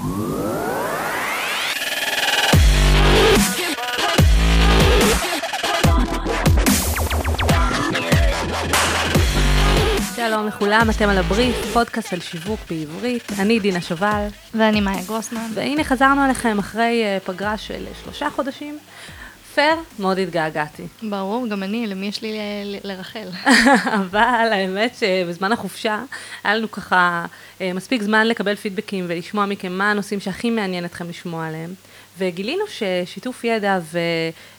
שלום לכולם, אתם על הבריף, פודקאסט על שיווק בעברית. אני דינה שובל. ואני מאיה גרוסמן. והנה חזרנו אליכם אחרי uh, פגרה של שלושה חודשים. פייר, מאוד התגעגעתי. ברור, גם אני, למי יש לי לרחל. אבל האמת שבזמן החופשה היה לנו ככה uh, מספיק זמן לקבל פידבקים ולשמוע מכם מה הנושאים שהכי מעניין אתכם לשמוע עליהם. וגילינו ששיתוף ידע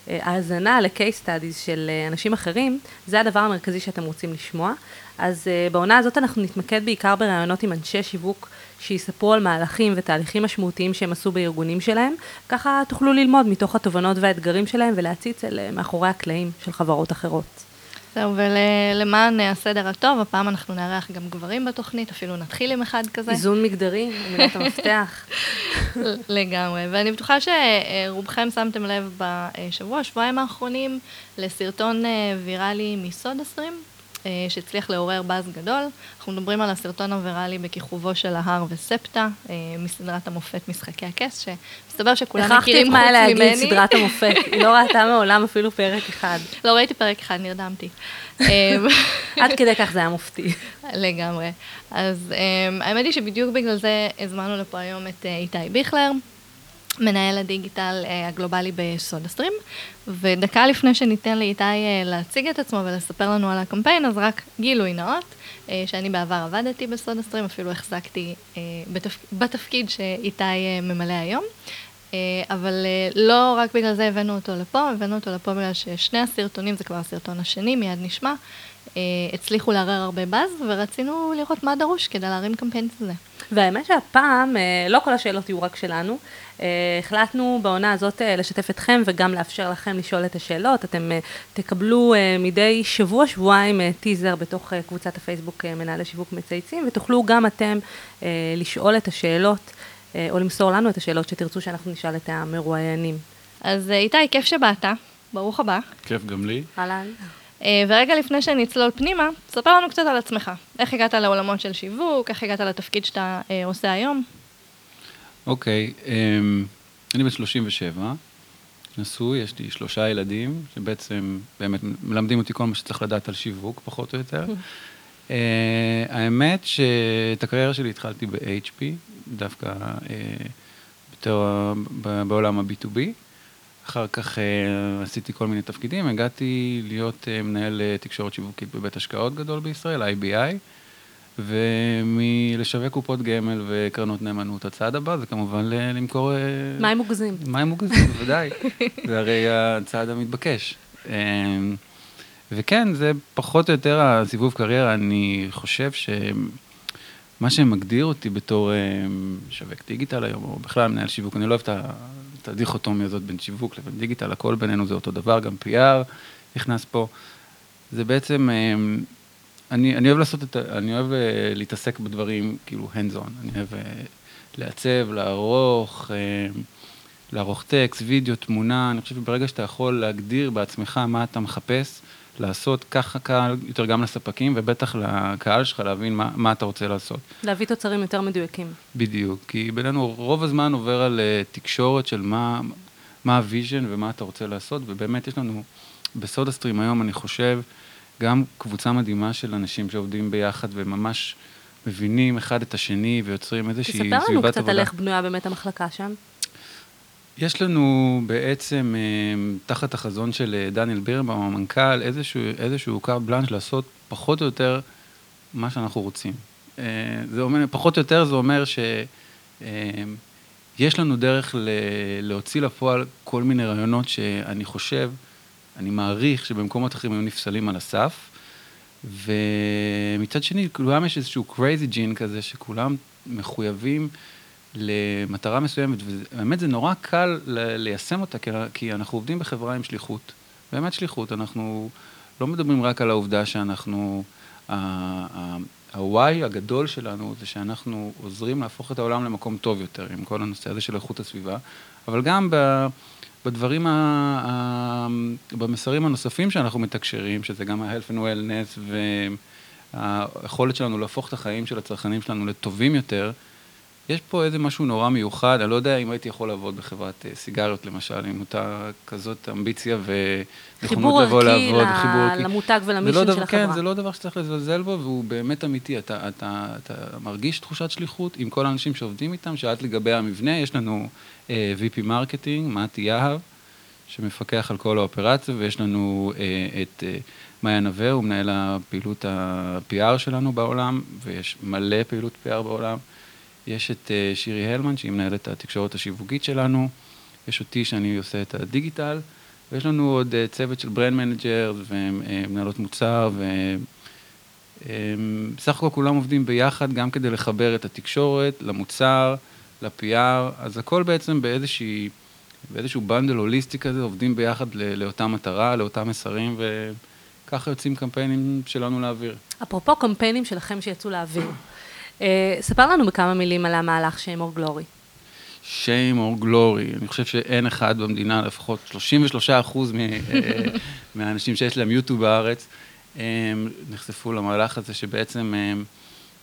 והאזנה ל-case studies של אנשים אחרים, זה הדבר המרכזי שאתם רוצים לשמוע. אז uh, בעונה הזאת אנחנו נתמקד בעיקר בראיונות עם אנשי שיווק שיספרו על מהלכים ותהליכים משמעותיים שהם עשו בארגונים שלהם, ככה תוכלו ללמוד מתוך התובנות והאתגרים שלהם ולהציץ אל uh, מאחורי הקלעים של חברות אחרות. זהו, ולמען הסדר הטוב, הפעם אנחנו נארח גם גברים בתוכנית, אפילו נתחיל עם אחד כזה. איזון מגדרי, מילות המפתח. לגמרי, ואני בטוחה שרובכם שמתם לב בשבוע, שבועיים האחרונים, לסרטון אה, ויראלי מסודה סטרים, אה, שהצליח לעורר באז גדול. אנחנו מדברים על הסרטון הוויראלי בכיכובו של ההר וספטה, אה, מסדרת המופת משחקי הכס, שמסתבר שכולם מכירים חוץ ממני. הכרחתי את מה להגיד סדרת המופת, היא לא ראתה מעולם אפילו פרק אחד. לא ראיתי פרק אחד, נרדמתי. עד כדי כך זה היה מופתי. לגמרי. אז האמת היא שבדיוק בגלל זה הזמנו לפה היום את אה, איתי ביכלר. מנהל הדיגיטל uh, הגלובלי בסודה סטרים, ודקה לפני שניתן לאיתי uh, להציג את עצמו ולספר לנו על הקמפיין, אז רק גילוי נאות, uh, שאני בעבר עבדתי בסודה סטרים, אפילו החזקתי בתפ... בתפקיד שאיתי ממלא היום. אבל לא רק בגלל זה הבאנו אותו לפה, הבאנו אותו לפה בגלל ששני הסרטונים, זה כבר הסרטון השני, מיד נשמע, הצליחו לערער הרבה באז, ורצינו לראות מה דרוש כדי להרים קמפיין כזה. והאמת שהפעם, לא כל השאלות יהיו רק שלנו, החלטנו בעונה הזאת לשתף אתכם וגם לאפשר לכם לשאול את השאלות. אתם תקבלו מדי שבוע-שבועיים טיזר בתוך קבוצת הפייסבוק מנהלי שיווק מצייצים, ותוכלו גם אתם לשאול את השאלות, או למסור לנו את השאלות שתרצו שאנחנו נשאל את המרואיינים. אז איתי, כיף שבאת, ברוך הבא. כיף גם לי. אהלן. ורגע לפני שנצלול פנימה, ספר לנו קצת על עצמך. איך הגעת לעולמות של שיווק, איך הגעת לתפקיד שאתה עושה היום? אוקיי, okay, um, אני בן 37, נשוי, יש לי שלושה ילדים, שבעצם באמת מלמדים אותי כל מה שצריך לדעת על שיווק, פחות או יותר. uh, האמת שאת הקריירה שלי התחלתי ב-HP, דווקא uh, יותר בעולם ה-B2B. אחר כך uh, עשיתי כל מיני תפקידים, הגעתי להיות uh, מנהל uh, תקשורת שיווקית בבית השקעות גדול בישראל, IBI. ומלשווק קופות גמל וקרנות נאמנות, הצעד הבא זה כמובן למכור... מים מוגזים. מים מוגזים, בוודאי. זה הרי הצעד המתבקש. וכן, זה פחות או יותר הסיבוב קריירה, אני חושב שמה שמגדיר אותי בתור משווק דיגיטל היום, או בכלל מנהל שיווק, אני לא אוהב את הדיכוטומיה הזאת בין שיווק לבין דיגיטל, הכל בינינו זה אותו דבר, גם PR נכנס פה. זה בעצם אני, אני אוהב לעשות את, אני אוהב uh, להתעסק בדברים כאילו hands on, אני אוהב uh, לעצב, לערוך, uh, לערוך טקסט, וידאו, תמונה, אני חושב שברגע שאתה יכול להגדיר בעצמך מה אתה מחפש לעשות, ככה קל יותר גם לספקים, ובטח לקהל שלך להבין מה, מה אתה רוצה לעשות. להביא תוצרים יותר מדויקים. בדיוק, כי בינינו רוב הזמן עובר על uh, תקשורת של מה, מה ה vision ומה אתה רוצה לעשות, ובאמת יש לנו, בסודה סטרים היום אני חושב, גם קבוצה מדהימה של אנשים שעובדים ביחד וממש מבינים אחד את השני ויוצרים איזושהי סביבת עבודה. תספר לנו קצת על איך בנויה באמת המחלקה שם. יש לנו בעצם, אה, תחת החזון של אה, דניאל בירנבאום, המנכ"ל, איזשהו, איזשהו carte blanche לעשות פחות או יותר מה שאנחנו רוצים. אה, זה אומר, פחות או יותר זה אומר שיש לנו דרך להוציא לפועל כל מיני רעיונות שאני חושב, אני מעריך שבמקומות אחרים היו נפסלים על הסף, ומצד שני, כולם יש איזשהו crazy gene כזה, שכולם מחויבים למטרה מסוימת, ובאמת זה נורא קל ליישם אותה, כי אנחנו עובדים בחברה עם שליחות, באמת שליחות, אנחנו לא מדברים רק על העובדה שאנחנו, ה-why הגדול שלנו זה שאנחנו עוזרים להפוך את העולם למקום טוב יותר, עם כל הנושא הזה של איכות הסביבה, אבל גם ב... בדברים, ה, ה, במסרים הנוספים שאנחנו מתקשרים, שזה גם ה-health and wellness והיכולת שלנו להפוך את החיים של הצרכנים שלנו לטובים יותר, יש פה איזה משהו נורא מיוחד, אני לא יודע אם הייתי יכול לעבוד בחברת אה, סיגריות למשל, עם אותה כזאת אמביציה ונכונות לבוא לעבוד, חיבור ערכי למותג ול mission שלו של החברה. כן, זה לא דבר שצריך לזלזל בו, והוא באמת אמיתי. אתה, אתה, אתה מרגיש תחושת שליחות עם כל האנשים שעובדים איתם, שאלת לגבי המבנה, יש לנו uh, VP marketing, מתי יהב, שמפקח על כל האופרציה, ויש לנו uh, את... Uh, מאיה נווה, הוא מנהל הפעילות ה-PR שלנו בעולם, ויש מלא פעילות PR בעולם. יש את אה, שירי הלמן, שהיא מנהלת התקשורת השיווקית שלנו, יש אותי שאני עושה את הדיגיטל, ויש לנו עוד אה, צוות של brand manager ומנהלות מוצר, ובסך הכל כולם עובדים ביחד גם כדי לחבר את התקשורת למוצר, ל-PR, אז הכל בעצם באיזושהי, באיזשהו bundle הוליסטי כזה, עובדים ביחד לאותה מטרה, לאותם מסרים, וככה יוצאים קמפיינים שלנו לאוויר. אפרופו קמפיינים שלכם שיצאו לאוויר. אה, ספר לנו בכמה מילים על המהלך Shame or Glory. שיים אור גלורי, אני חושב שאין אחד במדינה, לפחות 33 אחוז אה, מהאנשים שיש להם יוטיוב בארץ, הם נחשפו למהלך הזה שבעצם הם,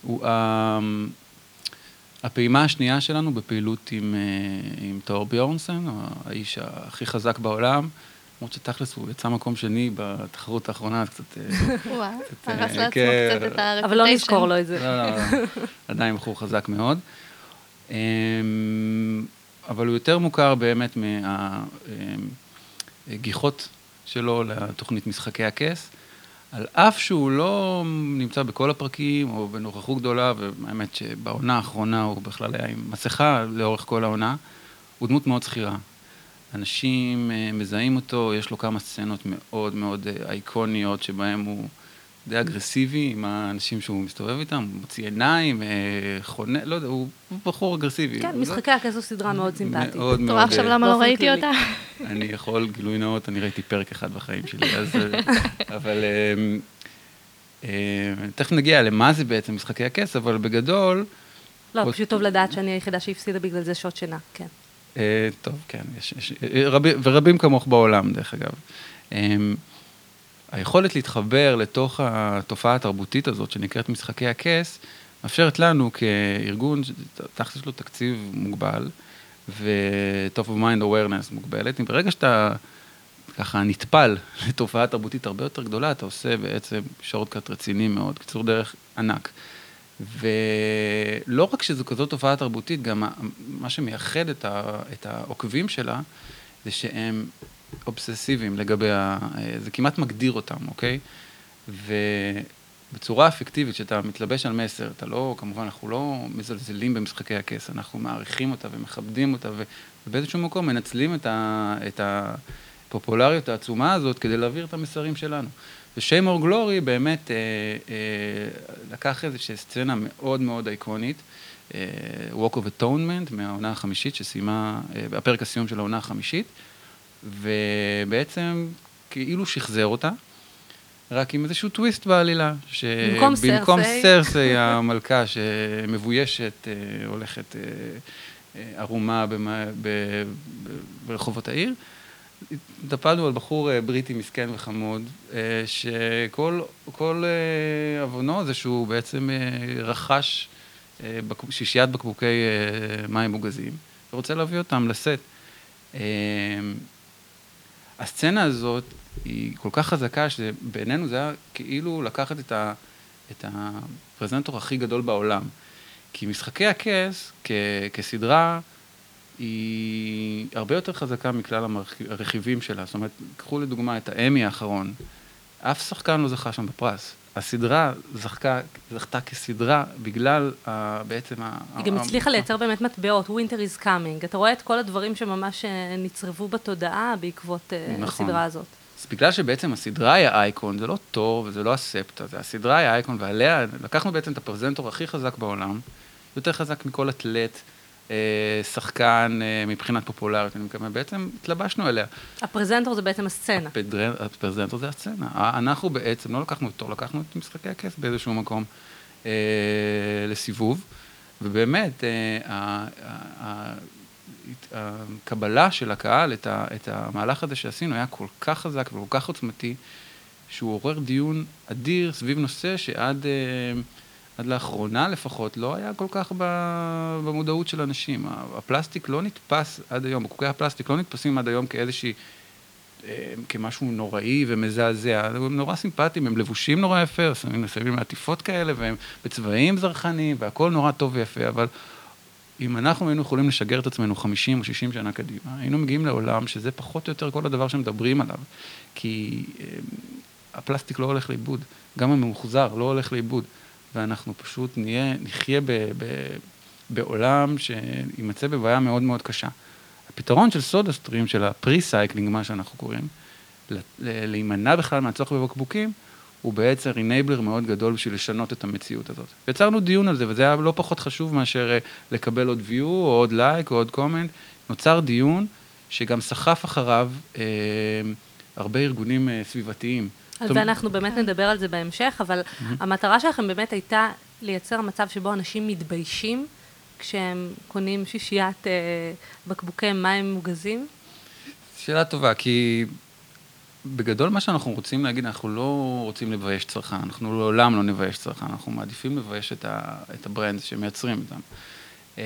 הוא הפעימה השנייה שלנו בפעילות עם, אה, עם טאור ביורנסן, האיש הכי חזק בעולם. למרות שתכלס הוא יצא מקום שני בתחרות האחרונה, אז קצת... אה, וואו, הרס לעצמו קצת את הרפוטיישן. אבל לא נזכור לו את זה. לא, לא, לא, עדיין בחור חזק מאוד. אמ, אבל הוא יותר מוכר באמת מהגיחות שלו לתוכנית משחקי הכס, על אף שהוא לא נמצא בכל הפרקים או בנוכחות גדולה, והאמת שבעונה האחרונה הוא בכלל היה עם מסכה לאורך כל העונה, הוא דמות מאוד זכירה. אנשים אה, מזהים אותו, יש לו כמה סצנות מאוד מאוד אה, אייקוניות שבהן הוא די אגרסיבי עם האנשים שהוא מסתובב איתם, הוא מוציא עיניים, אה, חונה, לא יודע, הוא בחור אגרסיבי. כן, משחקי הכס הוא סדרה מאוד סימפטית. מאוד מאוד. אתה רואה עכשיו למה לא ראיתי אותה? אני יכול, גילוי נאות, אני ראיתי פרק אחד בחיים שלי, אז... אבל... תכף נגיע למה זה בעצם משחקי הכס, אבל בגדול... לא, פשוט טוב לדעת שאני היחידה שהפסידה בגלל זה שעות שינה, כן. אה, טוב, כן, יש, יש, רב, ורבים כמוך בעולם, דרך אגב. אמ, היכולת להתחבר לתוך התופעה התרבותית הזאת, שנקראת משחקי הכס, מאפשרת לנו כארגון, תכל'ס יש לו תקציב מוגבל, ו-top of mind awareness מוגבלת. ברגע שאתה ככה נטפל לתופעה תרבותית הרבה יותר גדולה, אתה עושה בעצם שורטקאט רציני מאוד, קיצור דרך ענק. ולא רק שזו כזאת תופעה תרבותית, גם מה שמייחד את, ה, את העוקבים שלה, זה שהם אובססיביים לגבי ה... זה כמעט מגדיר אותם, אוקיי? ובצורה אפקטיבית, כשאתה מתלבש על מסר, אתה לא, כמובן, אנחנו לא מזלזלים במשחקי הכס, אנחנו מעריכים אותה ומכבדים אותה, ובאיזשהו מקום מנצלים את, ה, את הפופולריות העצומה הזאת כדי להעביר את המסרים שלנו. ושיימור גלורי באמת אה, אה, לקח איזושהי סצנה מאוד מאוד איקונית, אה, Walk of Atonement מהעונה החמישית שסיימה, אה, הפרק הסיום של העונה החמישית, ובעצם כאילו שחזר אותה, רק עם איזשהו טוויסט בעלילה. במקום סרסי. סרסי המלכה שמבוישת, אה, הולכת אה, אה, ערומה ברחובות העיר. התנפלנו על בחור אה, בריטי מסכן וחמוד, אה, שכל אה, עוונו זה שהוא בעצם רכש שישיית בקבוקי מים מוגזים, ורוצה להביא אותם לסט. הסצנה הזאת היא כל כך חזקה, שבעינינו זה היה כאילו לקחת את, ה, את הפרזנטור הכי גדול בעולם. כי משחקי הכס, כ, כסדרה, היא הרבה יותר חזקה מכלל הרכיבים שלה. זאת אומרת, קחו לדוגמה את האמי האחרון, אף שחקן לא זכה שם בפרס. הסדרה זכתה, זכתה כסדרה בגלל uh, בעצם ה... היא גם הצליחה לייצר באמת מטבעות, Winter is coming. אתה רואה את כל הדברים שממש אה, נצרבו בתודעה בעקבות אה, נכון. הסדרה הזאת. אז בגלל שבעצם הסדרה היא האייקון, זה לא תור וזה לא הספטה, זה הסדרה היא האייקון, ועליה לקחנו בעצם את הפרזנטור הכי חזק בעולם, יותר חזק מכל אתלט. אה, שחקן אה, מבחינת פופולריות, אני מקווה, בעצם התלבשנו אליה. הפרזנטור זה בעצם הסצנה. הפרזנטור זה הסצנה. אנחנו בעצם לא לקחנו אותו, לקחנו את משחקי הכס באיזשהו מקום אה, לסיבוב, ובאמת, אה, הקבלה של הקהל, את, ה, את המהלך הזה שעשינו, היה כל כך חזק וכל כך עוצמתי, שהוא עורר דיון אדיר סביב נושא שעד... אה, עד לאחרונה לפחות, לא היה כל כך במודעות של אנשים. הפלסטיק לא נתפס עד היום, בקוקי הפלסטיק לא נתפסים עד היום כאיזושהי, אה, כמשהו נוראי ומזעזע. הם נורא סימפטיים, הם לבושים נורא יפה, שמים מעטיפות כאלה, והם בצבעים זרחניים, והכול נורא טוב ויפה, אבל אם אנחנו היינו יכולים לשגר את עצמנו 50 או 60 שנה קדימה, היינו מגיעים לעולם שזה פחות או יותר כל הדבר שמדברים עליו. כי אה, הפלסטיק לא הולך לאיבוד, גם אם הוא מוחזר, לא הולך לאיבוד. ואנחנו פשוט נהיה, נחיה ב, ב, בעולם שימצא בבעיה מאוד מאוד קשה. הפתרון של סודה סטרים, של ה-pre-cycling, מה שאנחנו קוראים, להימנע בכלל מהצורך בבקבוקים, הוא בעצם enabler מאוד גדול בשביל לשנות את המציאות הזאת. יצרנו דיון על זה, וזה היה לא פחות חשוב מאשר אה, לקבל עוד view, או עוד לייק, או עוד comment. נוצר דיון שגם סחף אחריו אה, הרבה ארגונים אה, סביבתיים. על זה אנחנו באמת נדבר על זה בהמשך, אבל המטרה שלכם באמת הייתה לייצר מצב שבו אנשים מתביישים כשהם קונים שישיית אה, בקבוקי מים מוגזים? שאלה טובה, כי בגדול מה שאנחנו רוצים להגיד, אנחנו לא רוצים לבייש צרכן, אנחנו לעולם לא נבייש צרכן, אנחנו מעדיפים לבייש את, ה, את ה brand שמייצרים אותם. אמ,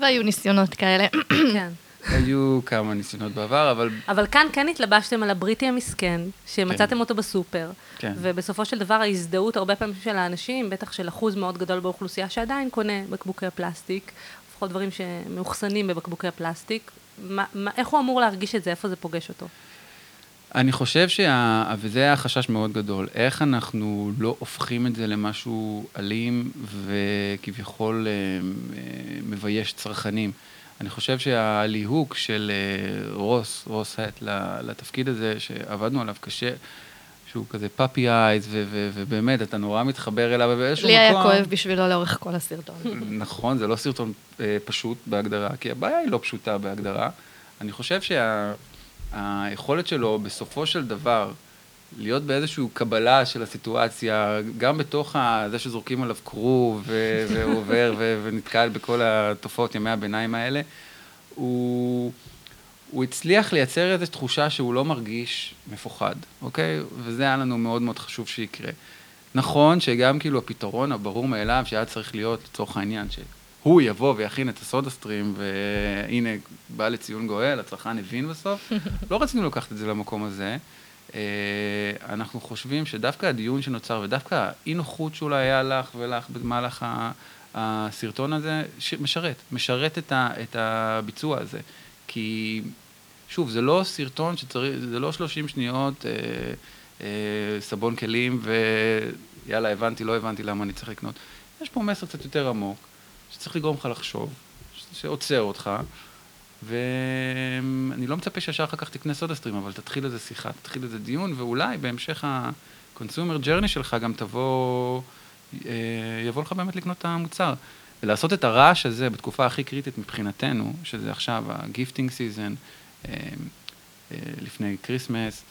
והיו ניסיונות כאלה. כן. היו כמה ניסיונות בעבר, אבל... אבל כאן כן התלבשתם על הבריטי המסכן, שמצאתם כן. אותו בסופר. כן. ובסופו של דבר ההזדהות הרבה פעמים של האנשים, בטח של אחוז מאוד גדול באוכלוסייה שעדיין קונה בקבוקי פלסטיק, לפחות דברים שמאוחסנים בבקבוקי פלסטיק, מה, מה, איך הוא אמור להרגיש את זה, איפה זה פוגש אותו? אני חושב שה... וזה היה חשש מאוד גדול, איך אנחנו לא הופכים את זה למשהו אלים וכביכול אה, אה, מבייש צרכנים. אני חושב שהליהוק של אה, רוס, רוס האט, לתפקיד הזה, שעבדנו עליו קשה, שהוא כזה פאפי אייז, ובאמת, אתה נורא מתחבר אליו באיזשהו מקום. לי היה כואב בשבילו לאורך כל הסרטון. נכון, זה לא סרטון אה, פשוט בהגדרה, כי הבעיה היא לא פשוטה בהגדרה. אני חושב שהיכולת שלו, בסופו של דבר, להיות באיזושהי קבלה של הסיטואציה, גם בתוך זה שזורקים עליו כרוב, והוא עובר ונתקל בכל התופעות ימי הביניים האלה, הוא, הוא הצליח לייצר איזו תחושה שהוא לא מרגיש מפוחד, אוקיי? וזה היה לנו מאוד מאוד חשוב שיקרה. נכון שגם כאילו הפתרון הברור מאליו שהיה צריך להיות לצורך העניין, שהוא יבוא ויכין את הסודה סטרים, והנה, בא לציון גואל, הצרכן הבין בסוף, לא רצינו לקחת את זה למקום הזה. אה, אנחנו חושבים שדווקא הדיון שנוצר ודווקא האי נוחות שאולי היה לך ולך במהלך הסרטון הזה, משרת, משרת את, ה, את הביצוע הזה. כי, שוב, זה לא סרטון שצריך, זה לא 30 שניות אה, אה, סבון כלים ויאללה, הבנתי, לא הבנתי למה אני צריך לקנות. יש פה מסר קצת יותר עמוק, שצריך לגרום לך לחשוב, שעוצר אותך. ואני לא מצפה שישר אחר כך תקנה סודה סטרים, אבל תתחיל איזה שיחה, תתחיל איזה דיון, ואולי בהמשך ה-consumer journey שלך גם תבוא, אה, יבוא לך באמת לקנות את המוצר. ולעשות את הרעש הזה בתקופה הכי קריטית מבחינתנו, שזה עכשיו ה-gifting season, אה, אה, לפני כריסמס,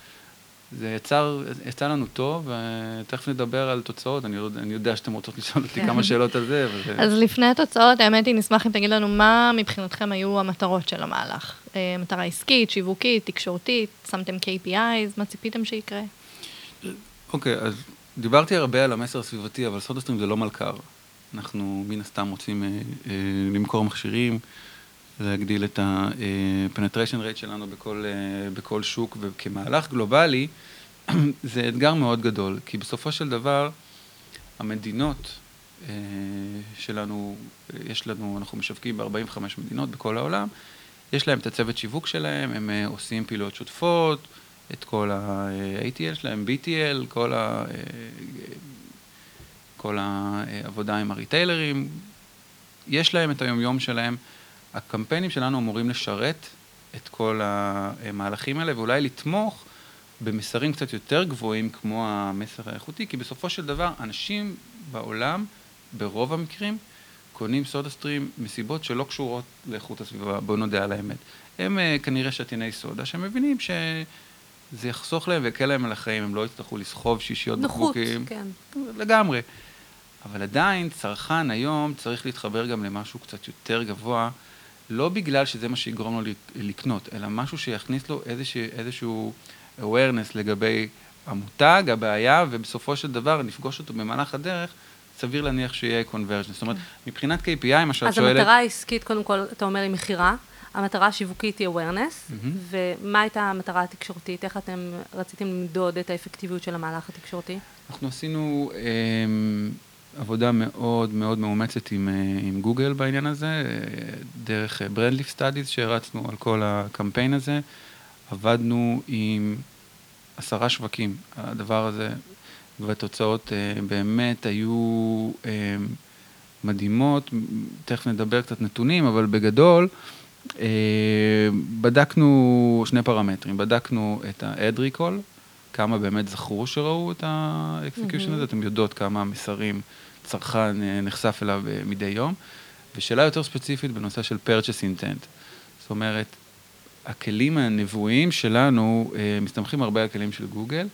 זה יצר, יצא לנו טוב, ותכף נדבר על תוצאות, אני, אני יודע שאתם רוצות לשאול אותי כמה שאלות על זה. וזה... אז לפני התוצאות, האמת היא, נשמח אם תגיד לנו מה מבחינתכם היו המטרות של המהלך. אה, מטרה עסקית, שיווקית, תקשורתית, שמתם KPIs, מה ציפיתם שיקרה? אוקיי, okay, אז דיברתי הרבה על המסר הסביבתי, אבל סודסטרים זה לא מלכ"ר. אנחנו מן הסתם רוצים אה, אה, למכור מכשירים. להגדיל את ה-penetration rate שלנו בכל, אה, בכל שוק, וכמהלך גלובלי, זה אתגר מאוד גדול, כי בסופו של דבר, המדינות אה, שלנו, יש לנו, אנחנו משווקים ב-45 מדינות בכל העולם, יש להם את הצוות שיווק שלהם, הם אה, עושים פעילויות שותפות, את כל ה-ATL שלהם, BTL, כל, ה, כל העבודה עם הריטיילרים, יש להם את היומיום שלהם. הקמפיינים שלנו אמורים לשרת את כל המהלכים האלה, ואולי לתמוך במסרים קצת יותר גבוהים כמו המסר האיכותי, כי בסופו של דבר אנשים בעולם, ברוב המקרים, קונים סודה סטרים מסיבות שלא קשורות לאיכות הסביבה, בואו נודה על האמת. הם uh, כנראה שתיני סודה שמבינים שזה יחסוך להם ויקל להם על החיים, הם לא יצטרכו לסחוב שישיות בקבוקים. נוחות, כן. לגמרי. אבל עדיין צרכן היום צריך להתחבר גם למשהו קצת יותר גבוה, לא בגלל שזה מה שיגרום לו לקנות, אלא משהו שיכניס לו איזשהו, איזשהו awareness לגבי המותג, הבעיה, ובסופו של דבר נפגוש אותו במהלך הדרך, סביר להניח שיהיה conversion. זאת אומרת, מבחינת KPI, מה שאת אז שואלת... המטרה העסקית, קודם כל, אתה אומר, היא מכירה, המטרה השיווקית היא awareness, מהמם. ומה הייתה המטרה התקשורתית? איך אתם רציתם למדוד את האפקטיביות של המהלך התקשורתי? אנחנו עשינו אמ, עבודה מאוד מאוד מאומצת עם, אה, עם גוגל בעניין הזה, אה, דרך brand lift studies שהרצנו על כל הקמפיין הזה. עבדנו עם עשרה שווקים, הדבר הזה, והתוצאות אה, באמת היו אה, מדהימות. תכף נדבר קצת נתונים, אבל בגדול, אה, בדקנו שני פרמטרים, בדקנו את ה-ad recall, כמה באמת זכרו שראו את ה-execution הזה, אתם יודעות כמה מסרים צרכן אה, נחשף אליו אה, מדי יום, ושאלה יותר ספציפית בנושא של purchase intent. זאת אומרת, הכלים הנבואיים שלנו אה, מסתמכים הרבה על כלים של גוגל.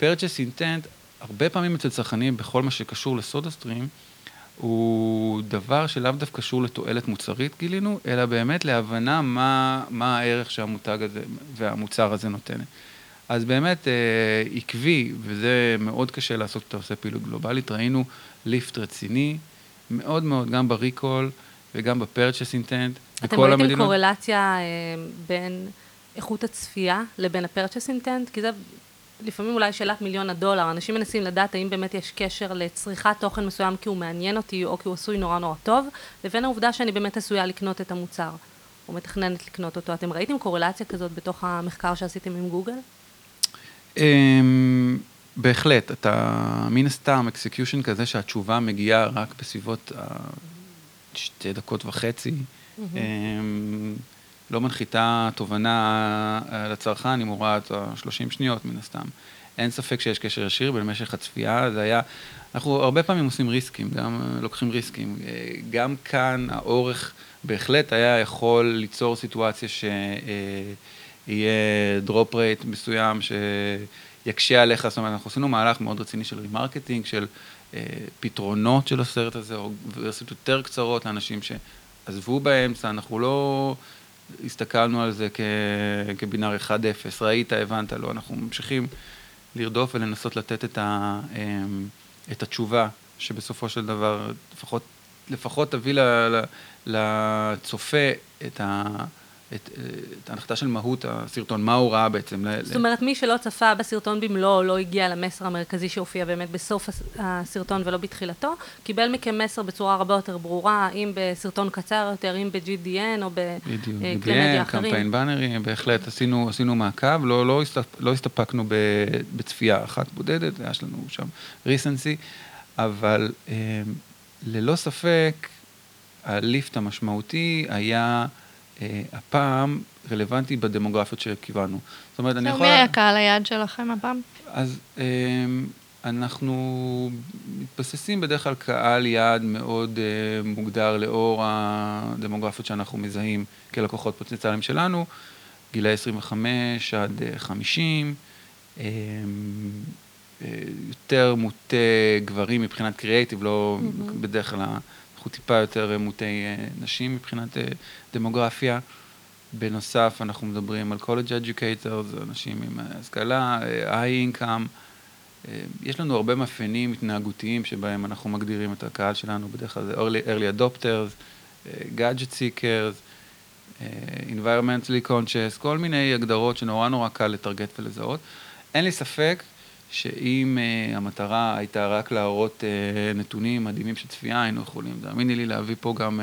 purchase intent, הרבה פעמים אצל צרכנים, בכל מה שקשור לסודה סטרים, הוא דבר שלאו דווקא קשור לתועלת מוצרית, גילינו, אלא באמת להבנה מה, מה הערך שהמותג הזה והמוצר הזה נותן. אז באמת אה, עקבי, וזה מאוד קשה לעשות כשאתה עושה פעילות גלובלית, ראינו ליפט רציני, מאוד מאוד, גם בריקול וגם בפרצ'ס אינטנט, אתם בכל ראיתם המדינות. קורלציה אה, בין איכות הצפייה לבין ה-purchase intent? כי זה לפעמים אולי שאלת מיליון הדולר. אנשים מנסים לדעת האם באמת יש קשר לצריכת תוכן מסוים כי הוא מעניין אותי או כי הוא עשוי נורא נורא טוב, לבין העובדה שאני באמת עשויה לקנות את המוצר, או מתכננת לקנות אותו. אתם ראיתם קורלציה כזאת בתוך המחקר שעשיתם עם גוגל? אמ, בהחלט, אתה מן הסתם execution כזה שהתשובה מגיעה רק בסביבות שתי דקות וחצי, אמ, לא מנחיתה תובנה אה, לצרכן אם הוא ראה את ה-30 שניות מן הסתם. אין ספק שיש קשר ישיר בין משך הצפייה, זה היה, אנחנו הרבה פעמים עושים risks, גם אה, לוקחים risks. אה, גם כאן האורך בהחלט היה יכול ליצור סיטואציה שיהיה drop rate מסוים שיקשה עליך, זאת אומרת, אנחנו עשינו מהלך מאוד רציני של remarketing, של אה, פתרונות של הסרט הזה, או ורסיות יותר קצרות לאנשים שעזבו באמצע, אנחנו לא הסתכלנו על זה כ- כ binary 1-0, ראית, הבנת, לא, אנחנו ממשיכים לרדוף ולנסות לתת את, ה, אמ, את התשובה, שבסופו של דבר לפחות, לפחות תביא ל, לצופה את, ה, את, את ההנחתה של מהות הסרטון, מה הוא ראה בעצם. ל- זאת אומרת, מי שלא צפה בסרטון במלואו, לא הגיע למסר המרכזי שהופיע באמת בסוף הס- הסרטון ולא בתחילתו, קיבל מכם מסר בצורה הרבה יותר ברורה, אם בסרטון קצר יותר, אם ב-GDN או בכלי מדיה BDN, אחרים. קמפיין באנרי, בהחלט עשינו, עשינו מעקב, לא, לא, הסת, לא הסתפקנו ב, בצפייה אחת בודדת, היה לנו שם ריסנסי, אבל אה, ללא ספק הליפט המשמעותי היה אה, הפעם רלוונטי בדמוגרפיות שקיבלנו. זאת אומרת, אני יכול... מי היה קהל היעד שלכם הפעם? אז אה, אנחנו מתבססים בדרך כלל קהל יעד מאוד אה, מוגדר לאור הדמוגרפיות שאנחנו מזהים כלקוחות פוטנציאליים שלנו, גילאי 25 עד אה, 50, אה, אה, יותר מוטה גברים מבחינת קריאייטיב, לא מהמם. בדרך כלל אנחנו טיפה יותר מוטי אה, נשים מבחינת אה, דמוגרפיה. בנוסף, אנחנו מדברים על college educators, אנשים עם אה, השכלה, אה, high income. אה, יש לנו הרבה מאפיינים התנהגותיים שבהם אנחנו מגדירים את הקהל שלנו, בדרך כלל זה early, early adopters, אה, gadget seekers, אה, environmentally conscious, כל מיני הגדרות שנורא נורא קל לטרגט ולזהות. אין לי ספק שאם uh, המטרה הייתה רק להראות uh, נתונים מדהימים של צפייה, היינו יכולים, תאמיני לי, להביא פה גם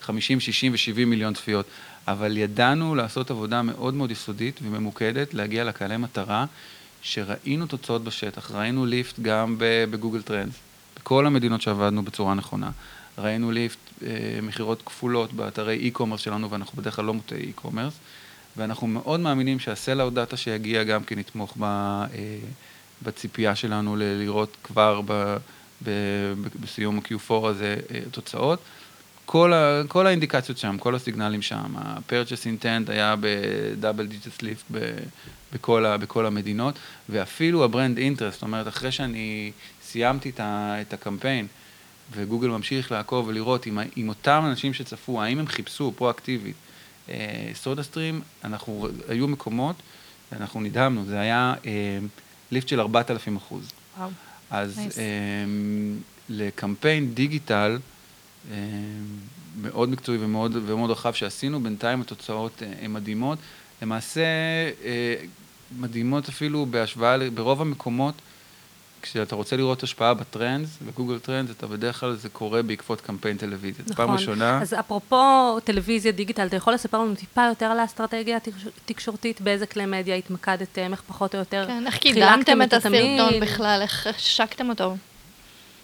uh, 50, 60 ו-70 מיליון צפיות. אבל ידענו לעשות עבודה מאוד מאוד יסודית וממוקדת, להגיע לקהלי מטרה, שראינו תוצאות בשטח, ראינו lift גם בגוגל Trends, בכל המדינות שעבדנו בצורה נכונה. ראינו lift, אה, מכירות כפולות באתרי e-commerce שלנו, ואנחנו בדרך כלל לא מוטי e-commerce, ואנחנו מאוד מאמינים שה-sell-out data שיגיע גם כן יתמוך ב, אה, בציפייה שלנו לראות כבר ב, ב, ב, בסיום ה-Q4 הזה אה, תוצאות. כל, ה, כל האינדיקציות שם, כל הסיגנלים שם, ה-purchase intent היה ב double digit lift בכל, ה- בכל המדינות, ואפילו ה brand interest, זאת אומרת, אחרי שאני סיימתי את, ה, את הקמפיין, וגוגל ממשיך לעקוב ולראות אם, אם אותם אנשים שצפו, האם הם חיפשו פרואקטיבית אה, סודה סטרים, אנחנו, היו מקומות, אנחנו נדהמנו, זה היה אה, lift של 4,000 אחוז. וואו. אז Nice. um, לקמפיין דיגיטל אה, מאוד מקצועי ומאוד, ומאוד רחב שעשינו, בינתיים התוצאות אה, הן מדהימות. למעשה, אה, מדהימות אפילו בהשוואה, ברוב המקומות, כשאתה רוצה לראות השפעה ב Trends, בגוגל Trends, אתה בדרך כלל זה קורה בעקבות קמפיין טלוויזיה. נכון. פעם ראשונה... אז אפרופו טלוויזיה, דיגיטל, אתה יכול לספר לנו טיפה יותר על האסטרטגיה התקשורתית, באיזה כלי מדיה התמקדתם, איך פחות או יותר כן, איך קידמתם את? הסרטון בכלל, איך השקתם אותו?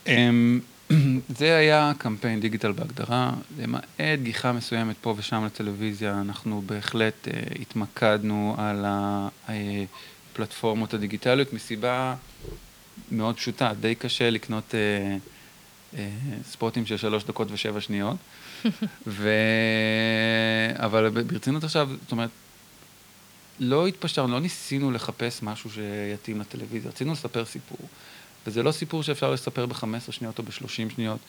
אמ, זה היה קמפיין דיגיטל בהגדרה, למעט גיחה מסוימת פה ושם לטלוויזיה, אנחנו בהחלט אה, התמקדנו על הפלטפורמות הדיגיטליות מסיבה מאוד פשוטה, די קשה לקנות אה, אה, ספוטים של שלוש דקות ושבע שניות, ו... אבל ברצינות עכשיו, זאת אומרת, לא התפשרנו, לא ניסינו לחפש משהו שיתאים לטלוויזיה, רצינו לספר סיפור. וזה לא סיפור שאפשר לספר ב-15 שניות או ב-30 שניות.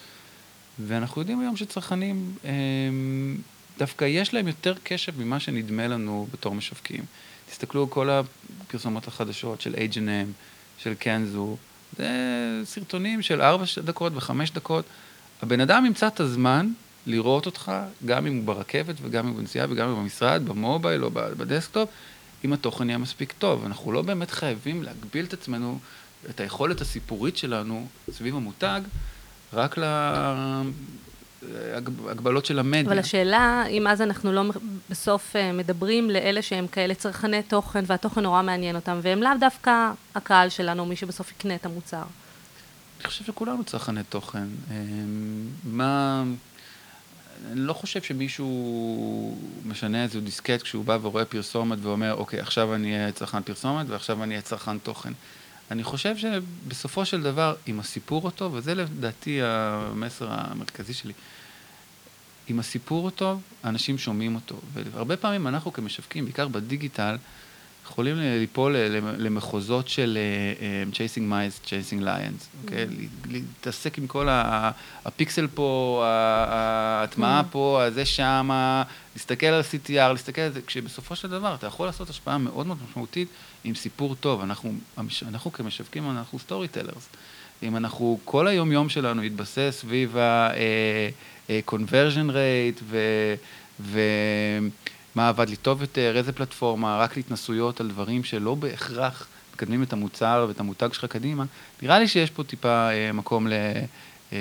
ואנחנו יודעים היום שצרכנים, הם, דווקא יש להם יותר קשב ממה שנדמה לנו בתור משווקים. תסתכלו על כל הפרסומות החדשות של H&M, של קנזו, זה סרטונים של 4 דקות ו-5 דקות. הבן אדם ימצא את הזמן לראות אותך, גם אם הוא ברכבת וגם אם הוא בנסיעה וגם אם הוא במשרד, במובייל או בדסקטופ, אם התוכן יהיה מספיק טוב. אנחנו לא באמת חייבים להגביל את עצמנו את היכולת הסיפורית שלנו סביב המותג, רק להגבלות של המדיה. אבל השאלה, אם אז אנחנו לא בסוף אה, מדברים לאלה שהם כאלה צרכני תוכן, והתוכן נורא מעניין אותם, והם לאו דווקא הקהל שלנו, מי שבסוף יקנה את המוצר. אני חושב שכולנו צרכני תוכן. אה, מה... אני לא חושב שמישהו משנה איזה דיסקט כשהוא בא ורואה פרסומת ואומר, אוקיי, עכשיו אני אהיה צרכן פרסומת ועכשיו אני אהיה צרכן תוכן. אני חושב שבסופו של דבר, אם הסיפור הוא טוב, וזה לדעתי המסר המרכזי שלי, אם הסיפור הוא טוב, אנשים שומעים אותו. והרבה פעמים אנחנו כמשווקים, בעיקר בדיגיטל, יכולים ליפול למחוזות של uh, chasing mice, chasing lions, אוקיי? Mm. להתעסק עם כל הפיקסל פה, ההטמעה mm. פה, הזה שמה, להסתכל על CTR, להסתכל על זה, כשבסופו של דבר אתה יכול לעשות השפעה מאוד מאוד משמעותית עם סיפור טוב. אנחנו, אנחנו כמשווקים, אנחנו סטורי טלרס. אם אנחנו, כל היום יום שלנו יתבסס סביב ה-conversion rate ו... מה עבד לי טוב יותר, איזה פלטפורמה, רק להתנסויות על דברים שלא בהכרח מקדמים את המוצר ואת המותג שלך קדימה, נראה לי שיש פה טיפה אה, מקום ל, אה,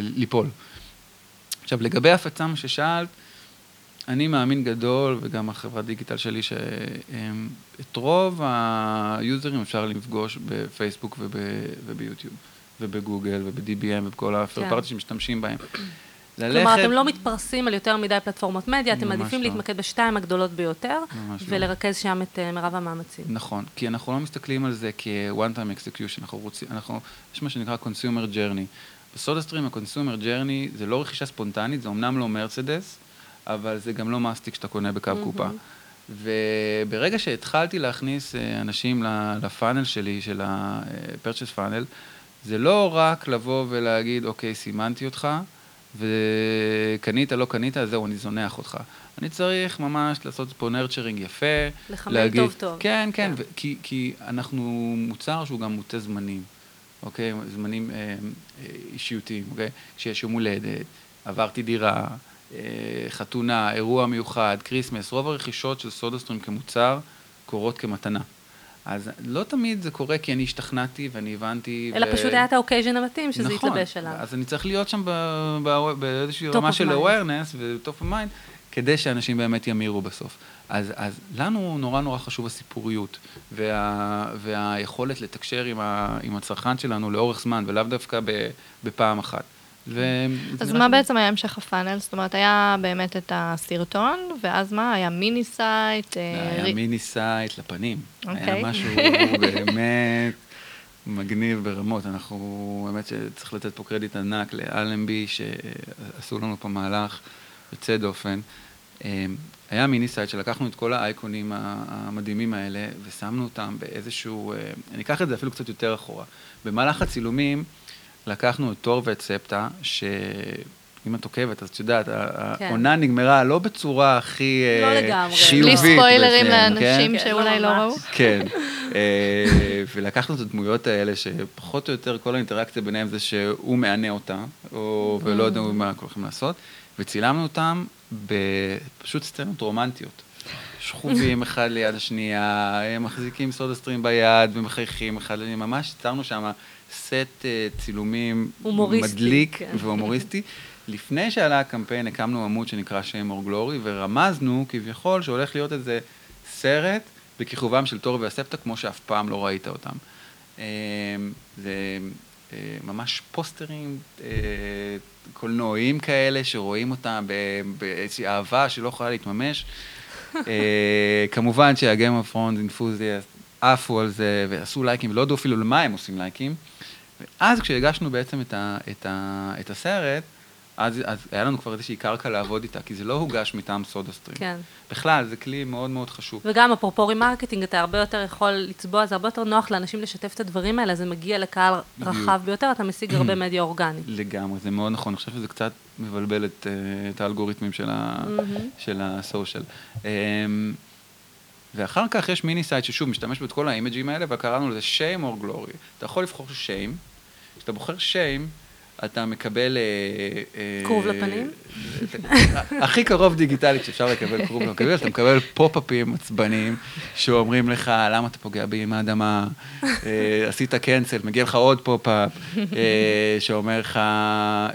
ליפול. עכשיו, לגבי הפצה, מה ששאלת, אני מאמין גדול, וגם החברת דיגיטל שלי, שאת רוב היוזרים אפשר לפגוש בפייסבוק וב, וביוטיוב, ובגוגל, וב-DBM, ובכל כן. שמשתמשים בהם. ללכת... כלומר, אתם לא מתפרסים על יותר מדי פלטפורמות מדיה, אתם מעדיפים לא. להתמקד בשתיים הגדולות ביותר, לא. ולרכז שם את uh, מרב המאמצים. נכון, כי אנחנו לא מסתכלים על זה כ-one time execution, אנחנו רוצים, אנחנו, יש מה שנקרא consumer journey. בסודה סטרים ה-consumer journey זה לא רכישה ספונטנית, זה אמנם לא מרצדס, אבל זה גם לא מסטיק שאתה קונה בקו mm-hmm. קופה. וברגע שהתחלתי להכניס אה, אנשים לפאנל שלי, של ה-purchase funnel, זה לא רק לבוא ולהגיד, אוקיי, סימנתי אותך, וקנית, לא קנית, אז זהו, אני זונח אותך. אני צריך ממש לעשות פה נרצ'רינג יפה. לחמם להגיד, טוב טוב. כן, כן, כן. ו- כי, כי אנחנו מוצר שהוא גם מוטה זמנים, אוקיי? זמנים אה, אה, אישיותיים, אוקיי? כשיש יום הולדת, עברתי דירה, אה, חתונה, אירוע מיוחד, כריסמס, רוב הרכישות של סודהסטרים כמוצר קורות כמתנה. אז לא תמיד זה קורה כי אני השתכנעתי ואני הבנתי. אלא ו... פשוט היה את ה occasion המתאים שזה נכון, יתלבש עליו. אז אני צריך להיות שם באיזושהי רמה של awareness ו-top of mind, כדי שאנשים באמת ימירו בסוף. אז, אז לנו נורא נורא חשוב הסיפוריות, וה, והיכולת לתקשר עם, ה, עם הצרכן שלנו לאורך זמן, ולאו דווקא בפעם אחת. ו... אז מה בעצם היה המשך הפאנל? זאת אומרת, היה באמת את הסרטון, ואז מה? היה mini site? אה, היה mini site לפנים. היה אוקיי. משהו באמת מגניב ברמות. אנחנו, באמת שצריך לתת פה קרדיט ענק לאלנבי, שעשו לנו פה מהלך יוצא דופן. אה, היה mini site שלקחנו את כל האייקונים המדהימים האלה, ושמנו אותם באיזשהו, אה, אני אקח את זה אפילו קצת יותר אחורה. במהלך הצילומים, לקחנו את תור ואת ספטה, שאם את עוקבת, אז את יודעת, כן. העונה נגמרה לא בצורה הכי לא אה, חיובית. בלי ספוילרים לאנשים כן? שאולי לא, לא ראו. כן. אה, ולקחנו את הדמויות האלה, שפחות או יותר כל האינטראקציה ביניהם זה שהוא מענה אותה, או, ולא יודע מה כל הולכים לעשות, וצילמנו אותם בפשוט סצנות רומנטיות. שכובים אחד ליד השנייה, מחזיקים סודה סטרים ביד ומחייכים אחד ממש יצרנו שם סט אה, צילומים הומוריסטי, מדליק כן. והומוריסטי. לפני שעלה הקמפיין הקמנו עמוד שנקרא Shame or Glory ורמזנו כביכול שהולך להיות איזה סרט בכיכובם של תור והספטה כמו שאף פעם לא ראית אותם. אה, זה אה, ממש פוסטרים קולנועיים כאלה שרואים אותם באיזושהי אהבה שלא יכולה להתממש. כמובן of Thrones enthusiast עפו על זה ועשו לייקים ולא ידעו אפילו למה הם עושים לייקים. ואז כשהגשנו בעצם את, ה, את, ה, את הסרט, אז, אז היה לנו כבר איזושהי קרקע לעבוד איתה, כי זה לא הוגש מטעם סודה סטרים. כן. בכלל, זה כלי מאוד מאוד חשוב. וגם אפרופו remarketing, אתה הרבה יותר יכול לצבוע, זה הרבה יותר נוח לאנשים לשתף את הדברים האלה, זה מגיע לקהל בדיוק. רחב ביותר, אתה משיג הרבה מדיה אורגנית. לגמרי, זה מאוד נכון. אני חושב שזה קצת מבלבל את, אה, את האלגוריתמים של, ה, של ה social. אמ, ואחר כך יש mini site ששוב משתמש בכל האימג'ים האלה, וקראנו לזה shame or glory. אתה יכול לבחור shame, כשאתה בוחר shame, אתה מקבל... אה, אה, כרוב לפנים? הכי קרוב דיגיטלית שאפשר לקבל כרוב לפנים, אתה מקבל פופ-אפים עצבניים שאומרים לך, למה אתה פוגע באמא אדמה, אה, עשית cancel, מגיע לך עוד פופ-אפ, אה, שאומר לך, אה,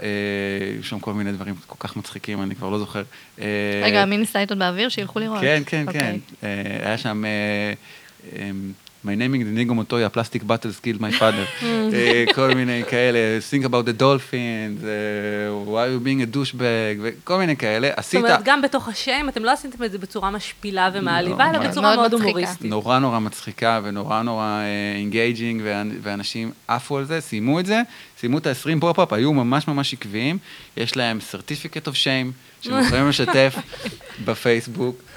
יש שם כל מיני דברים כל כך מצחיקים, אני כבר לא זוכר. אה, רגע, ה mini site עוד באוויר? שילכו לראות. כן, כן, כן. אוקיי. אה, היה שם... אה, My name is Inigo Montoya, plastic bottles killed my father, אה, כל מיני כאלה, think about the dolphins, אה, why you being a douchebag, וכל מיני כאלה. זאת עשית אומרת, גם בתוך השם, אתם לא עשיתם את זה בצורה משפילה ומעליבה, לא, אלא בצורה מאוד. הומוריסטית. נורא נורא מצחיקה ונורא נורא engaging, ואנשים עפו על זה, סיימו את זה, סיימו את ה-20 pop-up, היו ממש ממש עקביים, יש להם certificate of shame, שהם יכולים לשתף בפייסבוק, אה,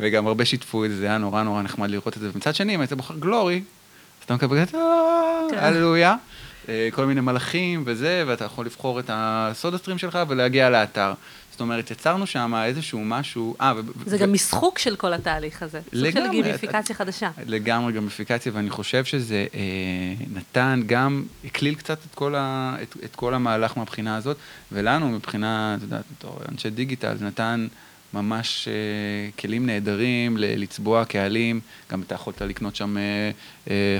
וגם הרבה שיתפו את זה, זה היה נורא נורא נחמד לראות את זה. ומצד שני, אם היית בוחר glory, אז אתה מקבל את כן. הללויה, אה, כל מיני מלאכים וזה, ואתה יכול לבחור את הסודה סטרים שלך ולהגיע לאתר. זאת אומרת, יצרנו שם איזשהו משהו, אה, ו- זה ו- גם משחוק של כל התהליך הזה. סוג של לגמרי. גימיפיקציה חדשה. לגמרי גמיפיקציה, ואני חושב שזה אה, נתן גם, הקליל קצת את כל, ה, את, את כל המהלך מהבחינה הזאת, ולנו מבחינה, את יודעת, בתור אנשי דיגיטל, זה נתן ממש אה, כלים נהדרים לצבוע קהלים, גם אתה יכולת לקנות שם אה, אה,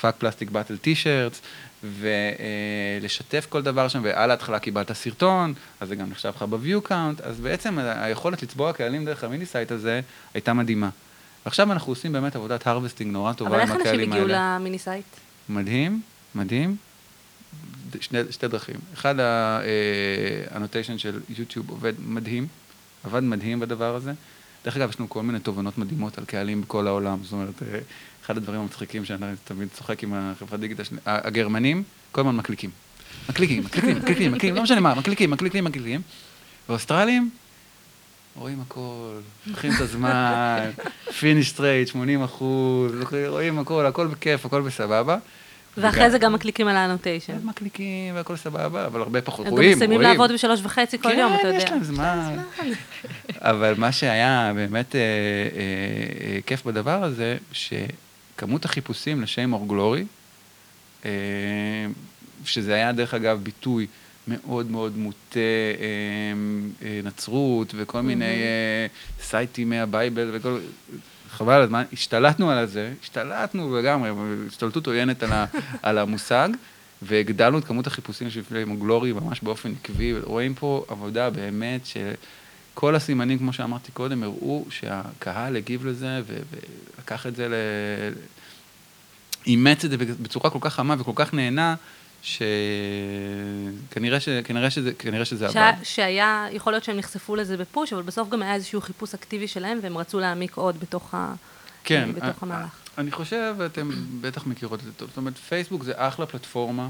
fuck plastic bottle t-shirts, ולשתף כל דבר שם, ועל ההתחלה קיבלת סרטון, אז זה גם נחשב לך ב-view count, אז בעצם היכולת לצבוע קהלים דרך ה mini site הזה הייתה מדהימה. ועכשיו אנחנו עושים באמת עבודת harvesting נורא טובה אבל עם איך אנשים הקהלים הגיעו האלה. ל mini site? מדהים, מדהים. שני, שתי דרכים. אחד, ה annotation של יוטיוב עובד מדהים, עבד מדהים בדבר הזה. דרך אגב, יש לנו כל מיני תובנות מדהימות על קהלים בכל העולם. זאת אומרת, אה, אחד הדברים המצחיקים שאני תמיד צוחק עם החברת דיגיטל, שלי, ה- הגרמנים כל הזמן מקליקים. מקליקים, מקליקים, מקליקים, מקליקים, לא משנה מה, מקליקים, מקליקים, מקליקים. ואוסטרלים, רואים הכל, לוקחים את הזמן, finish rate, 80 אחוז, רואים הכל, הכל בכיף, הכל בסבבה. ואחרי זה גם מקליקים על ה annotation. הם מקליקים והכל סבבה, אבל הרבה פחות הם גם רואים, מסיימים רואים. לעבוד בשלוש וחצי כל יום, אתה כן, יודע. יש להם זמן. אבל מה שהיה באמת אה, אה, אה, כיף בדבר הזה, שכמות החיפושים לשם אור גלורי, שזה היה דרך אגב ביטוי מאוד מאוד מוטה נצרות וכל מיני סייטים מהבייבל וכל... חבל על הזמן, השתלטנו על זה, השתלטנו לגמרי, השתלטות עוינת על, על המושג, והגדלנו את כמות החיפושים של פילם גלורי ממש באופן עקבי, רואים פה עבודה באמת שכל הסימנים, כמו שאמרתי קודם, הראו שהקהל הגיב לזה ו- ולקח את זה, ל... אימץ את זה בצורה כל כך חמה וכל כך נהנה, שכנראה ש... כנראה שזה, כנראה שזה עבד. שה- שהיה, יכול להיות שהם נחשפו לזה בפוש, אבל בסוף גם היה איזשהו חיפוש אקטיבי שלהם, והם רצו להעמיק עוד בתוך ה- כן, בתוך המהלך. אני חושב, ואתם בטח מכירות את זה טוב, זאת אומרת, פייסבוק זה אחלה פלטפורמה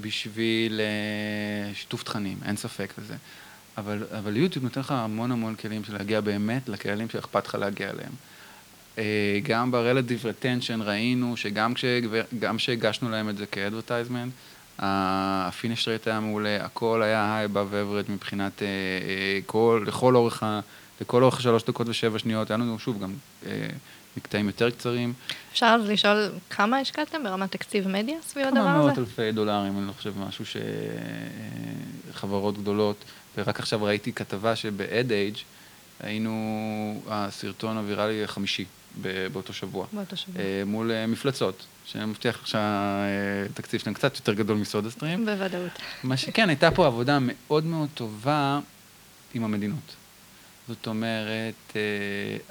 בשביל אה, שיתוף תכנים, אין ספק בזה. אבל, אבל יוטיוב נותן לך המון המון כלים של להגיע באמת לקהלים שאכפת לך להגיע אליהם. אה, גם ב-relative retention ראינו שגם כשהגשנו להם את זה כ-advertisement, ה finish rate היה מעולה, הכל היה above average מבחינת אה, אה, כל, לכל אורך ה... לכל אורך שלוש דקות ושבע שניות, היה לנו שוב גם אה, מקטעים יותר קצרים. אפשר אז לשאול כמה השקעתם ברמת תקציב מדיה סביב הדבר הזה? כמה מאות אלפי דולרים, אני לא חושב משהו שחברות גדולות, ורק עכשיו ראיתי כתבה שב-AdAge היינו הסרטון הוויראלי החמישי באותו שבוע. באותו שבוע. אה, מול אה, מפלצות, שאני מבטיח שהתקציב שלהם קצת יותר גדול מסודה סטרים. בוודאות. מה שכן, הייתה פה עבודה מאוד מאוד טובה עם המדינות. זאת אומרת, אה,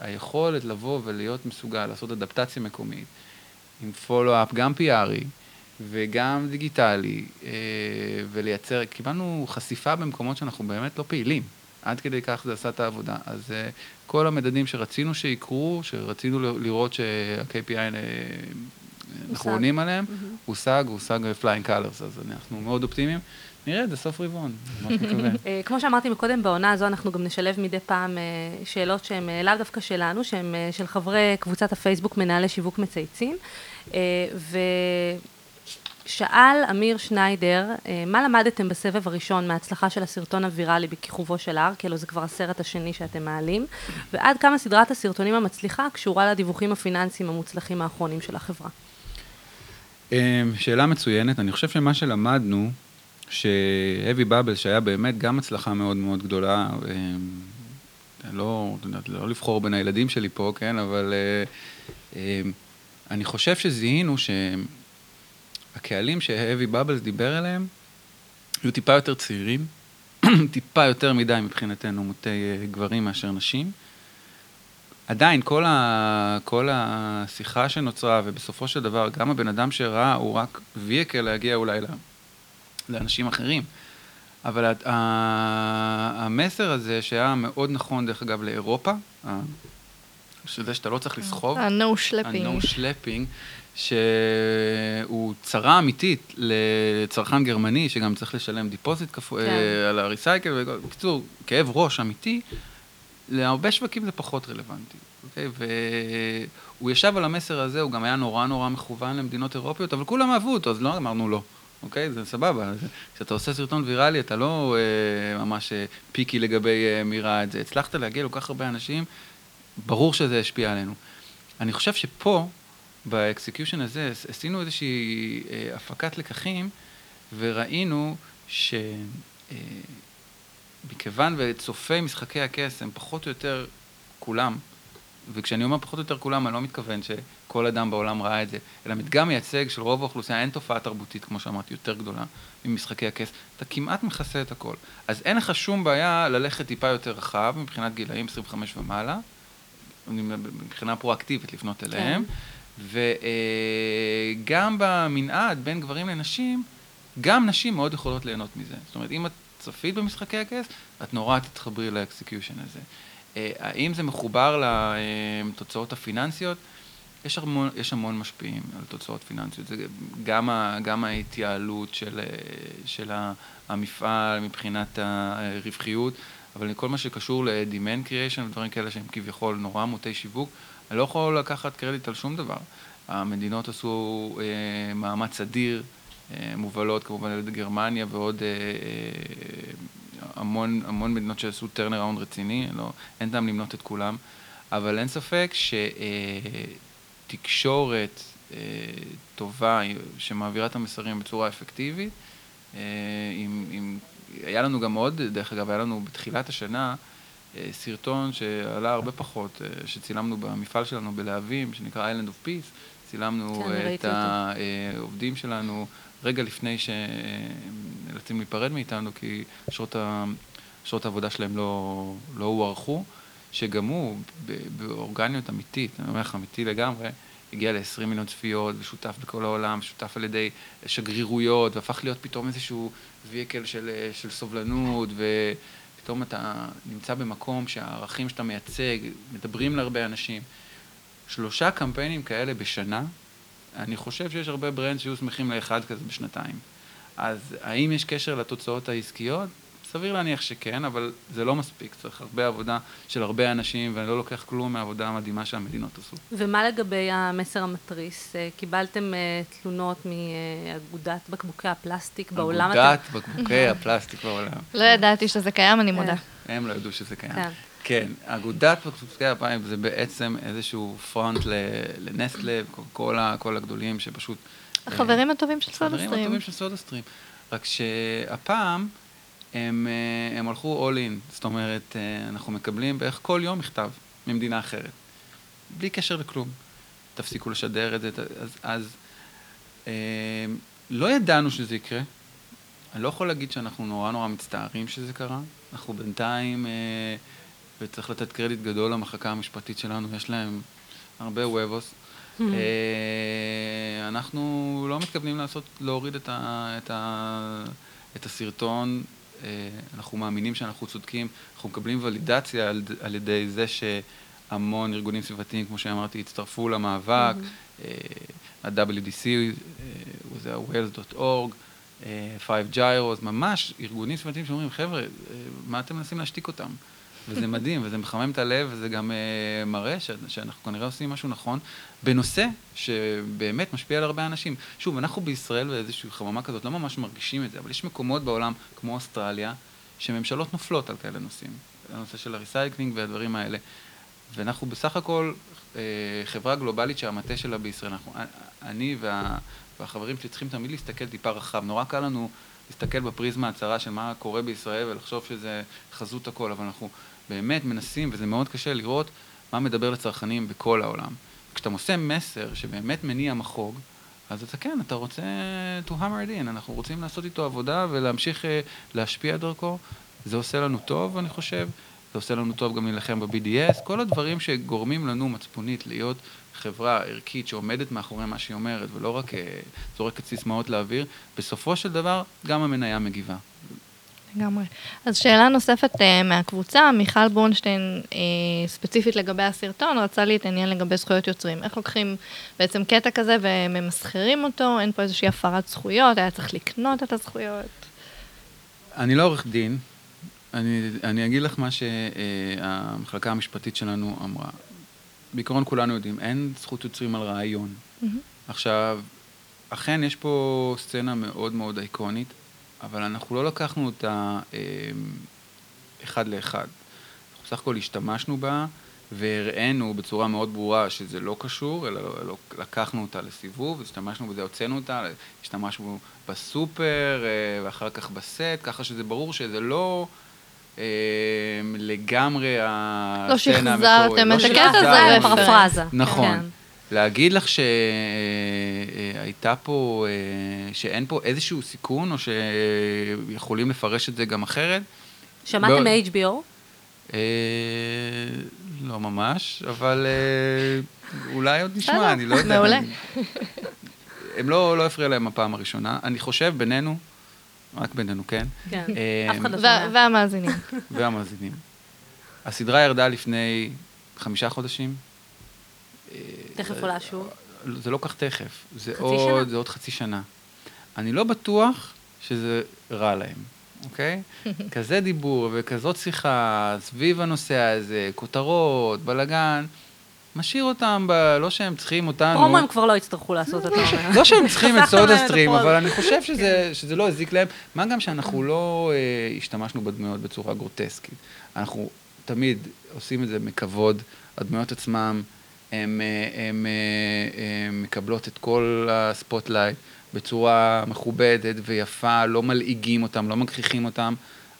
היכולת לבוא ולהיות מסוגל לעשות אדפטציה מקומית, עם פולו-אפ, גם PRי וגם דיגיטלי, ולייצר, קיבלנו חשיפה במקומות שאנחנו באמת לא פעילים. עד כדי כך זה עשה את העבודה. אז uh, כל המדדים שרצינו שיקרו, שרצינו לראות שה-KPI האלה, אנחנו עונים עליהם, mm-hmm. הושג, הושג flying colors, אז אנחנו מאוד אופטימיים. נראה, זה סוף רבעון, ממש מקווה. אה, כמו שאמרתי מקודם, בעונה הזו אנחנו גם נשלב מדי פעם אה, שאלות שהן לאו דווקא שלנו, שהן של חברי קבוצת הפייסבוק מנהלי שיווק מצייצים. שאל אמיר שניידר, אה, מה למדתם בסבב הראשון מההצלחה של הסרטון הוויראלי בכיכובו של ההר, כאילו זה כבר הסרט השני שאתם מעלים, ועד כמה סדרת הסרטונים המצליחה קשורה לדיווחים הפיננסיים המוצלחים האחרונים של החברה? אה, שאלה מצוינת, אני חושב שמה שלמדנו, שהאבי בבל, שהיה באמת גם הצלחה מאוד מאוד גדולה, אה, לא, לא לבחור בין הילדים שלי פה, כן, אבל אני חושב שזיהינו שהם הקהלים שהאבי בבלס דיבר עליהם, היו טיפה יותר צעירים, טיפה יותר מדי מבחינתנו מוטי אה, גברים מאשר נשים. עדיין, כל, ה, כל השיחה שנוצרה, ובסופו של דבר, גם הבן אדם שראה, הוא רק vehicle להגיע אולי לאנשים אחרים. אבל ה, ה, המסר הזה, שהיה מאוד נכון, דרך אגב, לאירופה, שזה שאתה לא צריך לסחוב, ה-no schlepping, ה-no schlepping, שהוא צרה אמיתית לצרכן גרמני, שגם צריך לשלם deposit כפו, כן. אה, על ה recycle, בקיצור, כאב ראש אמיתי, להרבה שווקים זה פחות רלוונטי, אוקיי? והוא ישב על המסר הזה, הוא גם היה נורא נורא מכוון למדינות אירופיות, אבל כולם אהבו אותו, אז לא אמרנו לא. אוקיי? זה סבבה. כשאתה עושה סרטון ויראלי, אתה לא אה, ממש אה, picky לגבי אה, מי ראה את זה. הצלחת להגיע לכל כך הרבה אנשים, ברור שזה השפיע עלינו. אני חושב שפה, ב execution הזה עשינו איזושהי אה, הפקת לקחים וראינו שמכיוון אה, וצופי משחקי הכס הם פחות או יותר כולם, וכשאני אומר פחות או יותר כולם, אני לא מתכוון שכל אדם בעולם ראה את זה, אלא מדגם מייצג של רוב האוכלוסייה, אין תופעה תרבותית, כמו שאמרתי, יותר גדולה ממשחקי הכס, אתה כמעט מכסה את הכל. אז אין לך שום בעיה ללכת טיפה יותר רחב מבחינת גילאים 25 ומעלה, מבחינה פרואקטיבית לפנות אליהם. כן. וגם במנעד בין גברים לנשים, גם נשים מאוד יכולות ליהנות מזה. זאת אומרת, אם את צפית במשחקי הכס, את נורא תתחברי לאקסקיושן הזה. אה, האם זה מחובר לתוצאות הפיננסיות? יש המון, יש המון משפיעים על תוצאות פיננסיות. זה גם, ה, גם ההתייעלות של, של המפעל מבחינת הרווחיות, אבל כל מה שקשור ל-demand creation ודברים כאלה שהם כביכול נורא מוטי שיווק, אני לא יכול לקחת קרדיט על שום דבר. המדינות עשו אה, מאמץ אדיר, אה, מובלות כמובן על ידי גרמניה ועוד אה, אה, המון, המון מדינות שעשו טרנר רציני, לא, אין טעם למנות את כולם, אבל אין ספק שתקשורת אה, אה, טובה שמעבירה את המסרים בצורה אפקטיבית, אה, עם, עם, היה לנו גם עוד, דרך אגב, היה לנו בתחילת השנה, אה, סרטון שעלה הרבה פחות, אה, שצילמנו במפעל שלנו בלהבים, שנקרא Island of Peace, צילמנו כן, את העובדים שלנו רגע לפני שהם נאלצים להיפרד מאיתנו, כי שעות, ה... שעות העבודה שלהם לא, לא הוארכו, שגם הוא באורגניות אמיתית, אני אומר לך, אמיתי לגמרי, הגיע ל-20 מיליון צפיות, ושותף בכל העולם, שותף על ידי שגרירויות, והפך להיות פתאום איזשהו ויקל של, של סובלנות, ו... פתאום אתה נמצא במקום שהערכים שאתה מייצג מדברים להרבה אנשים. שלושה קמפיינים כאלה בשנה, אני חושב שיש הרבה ברנד שיהיו שמחים לאחד כזה בשנתיים. אז האם יש קשר לתוצאות העסקיות? סביר להניח שכן, אבל זה לא מספיק, צריך הרבה עבודה של הרבה אנשים, ואני לא לוקח כלום מהעבודה המדהימה שהמדינות עשו. ומה לגבי המסר המתריס? אה, קיבלתם אה, תלונות מאגודת בקבוקי הפלסטיק בעולם? אגודת בקבוקי הפלסטיק בעולם. לא ידעתי שזה קיים, אני מודה. הם לא ידעו שזה קיים. כן. כן, אגודת בקבוקי הפלסטיק זה בעצם איזשהו front לנסטלה, כל, כל הגדולים שפשוט... החברים הטובים של סודה החברים. הטובים של סודה סטרים. רק שהפעם הם, אה, הם הלכו all in, זאת אומרת, אה, אנחנו מקבלים בערך כל יום מכתב ממדינה אחרת, בלי קשר לכלום. תפסיקו לשדר את זה, אז, אז אה, לא ידענו שזה יקרה. אני לא יכול להגיד שאנחנו נורא נורא מצטערים שזה קרה. אנחנו בינתיים, אה, וצריך לתת קרדיט גדול למחלקה המשפטית שלנו, יש להם הרבה וובוס. אה, אנחנו לא מתכוונים לעשות, להוריד את, ה, את, ה, את הסרטון, אנחנו מאמינים שאנחנו צודקים, אנחנו מקבלים ולידציה על, על ידי זה שהמון ארגונים סביבתיים, כמו שאמרתי, הצטרפו למאבק, אה, ה-WDC, אה, זה ה-Whales.org, אה, Five Gyres, ממש ארגונים סביבתיים שאומרים, חבר'ה, אה, מה אתם מנסים להשתיק אותם? וזה מדהים, וזה מחמם את הלב, וזה גם uh, מראה ש- שאנחנו כנראה עושים משהו נכון, בנושא שבאמת משפיע על הרבה אנשים. שוב, אנחנו בישראל באיזושהי חממה כזאת לא ממש מרגישים את זה, אבל יש מקומות בעולם, כמו אוסטרליה, שממשלות נופלות על כאלה נושאים. הנושא של ה recycling והדברים האלה. ואנחנו בסך הכל אה, חברה גלובלית שהמטה שלה בישראל. אנחנו, אני וה, והחברים שלי צריכים תמיד להסתכל טיפה רחב. נורא קל לנו להסתכל בפריזמה הצרה של מה קורה בישראל ולחשוב שזה חזות הכל, אבל אנחנו באמת מנסים, וזה מאוד קשה לראות מה מדבר לצרכנים בכל העולם. כשאתה עושה מסר שבאמת מניע מחוג, אז אתה כן, אתה רוצה to hammer it in, אנחנו רוצים לעשות איתו עבודה ולהמשיך אה, להשפיע דרכו. זה עושה לנו טוב, אני חושב. זה עושה לנו טוב גם להילחם ב-BDS, כל הדברים שגורמים לנו מצפונית להיות חברה ערכית שעומדת מאחורי מה שהיא אומרת, ולא רק אה, זורקת סיסמאות לאוויר, בסופו של דבר גם המניה מגיבה. לגמרי. אז שאלה נוספת uh, מהקבוצה, מיכל בורנשטיין, uh, ספציפית לגבי הסרטון, רצה להתעניין לגבי זכויות יוצרים. איך לוקחים בעצם קטע כזה וממסחרים אותו, אין פה איזושהי הפרת זכויות, היה צריך לקנות את הזכויות. אני לא עורך דין, אני, אני אגיד לך מה שהמחלקה המשפטית שלנו אמרה. בעיקרון כולנו יודעים, אין זכות יוצרים על רעיון. עכשיו, אכן יש פה סצנה מאוד מאוד איקונית, אבל אנחנו לא לקחנו אותה אה, אחד לאחד. אנחנו סך הכל השתמשנו בה והראינו בצורה מאוד ברורה שזה לא קשור, אלא לא, לקחנו אותה לסיבוב, השתמשנו בזה, הוצאנו אותה, השתמשנו בסופר אה, ואחר כך בסט, ככה שזה ברור שזה לא... אה, לגמרי לא הסצנה שחזרתם המקורית. לא את הקטע, שחזרנו. זה רפרנס. פרפרזה. נכון. להגיד לך שהייתה פה, אה, שאין פה איזשהו סיכון, או שיכולים לפרש את זה גם אחרת? שמעתם לא. מ-HBO? אה, לא ממש, אבל אה, אולי עוד נשמע, אני לא יודע. מעולה. הם לא, לא הפריע להם הפעם הראשונה. אני חושב בינינו, רק בינינו, כן? כן. אף אחד לא שומע. והמאזינים. והמאזינים. הסדרה ירדה לפני חמישה חודשים. אה, תכף עולה שוב. זה לא כך תכף, זה חצי עוד, שנה. זה עוד חצי שנה. אני לא בטוח שזה רע להם, אוקיי? כזה דיבור וכזאת שיחה סביב הנושא הזה, כותרות, בלאגן, משאיר אותם, ב... לא שהם צריכים אותנו. פרומו הם כבר לא יצטרכו לעשות, אתה אומר. לא שהם צריכים את סודה את סטרים. אבל אני חושב שזה, שזה לא הזיק להם. מה גם שאנחנו לא אה, השתמשנו בדמויות בצורה גרוטסקית. אנחנו תמיד עושים את זה מכבוד. הדמויות עצמם, הן מקבלות את כל ה spotlight בצורה מכובדת ויפה, לא מלעיגים אותם, לא מגחיכים אותם.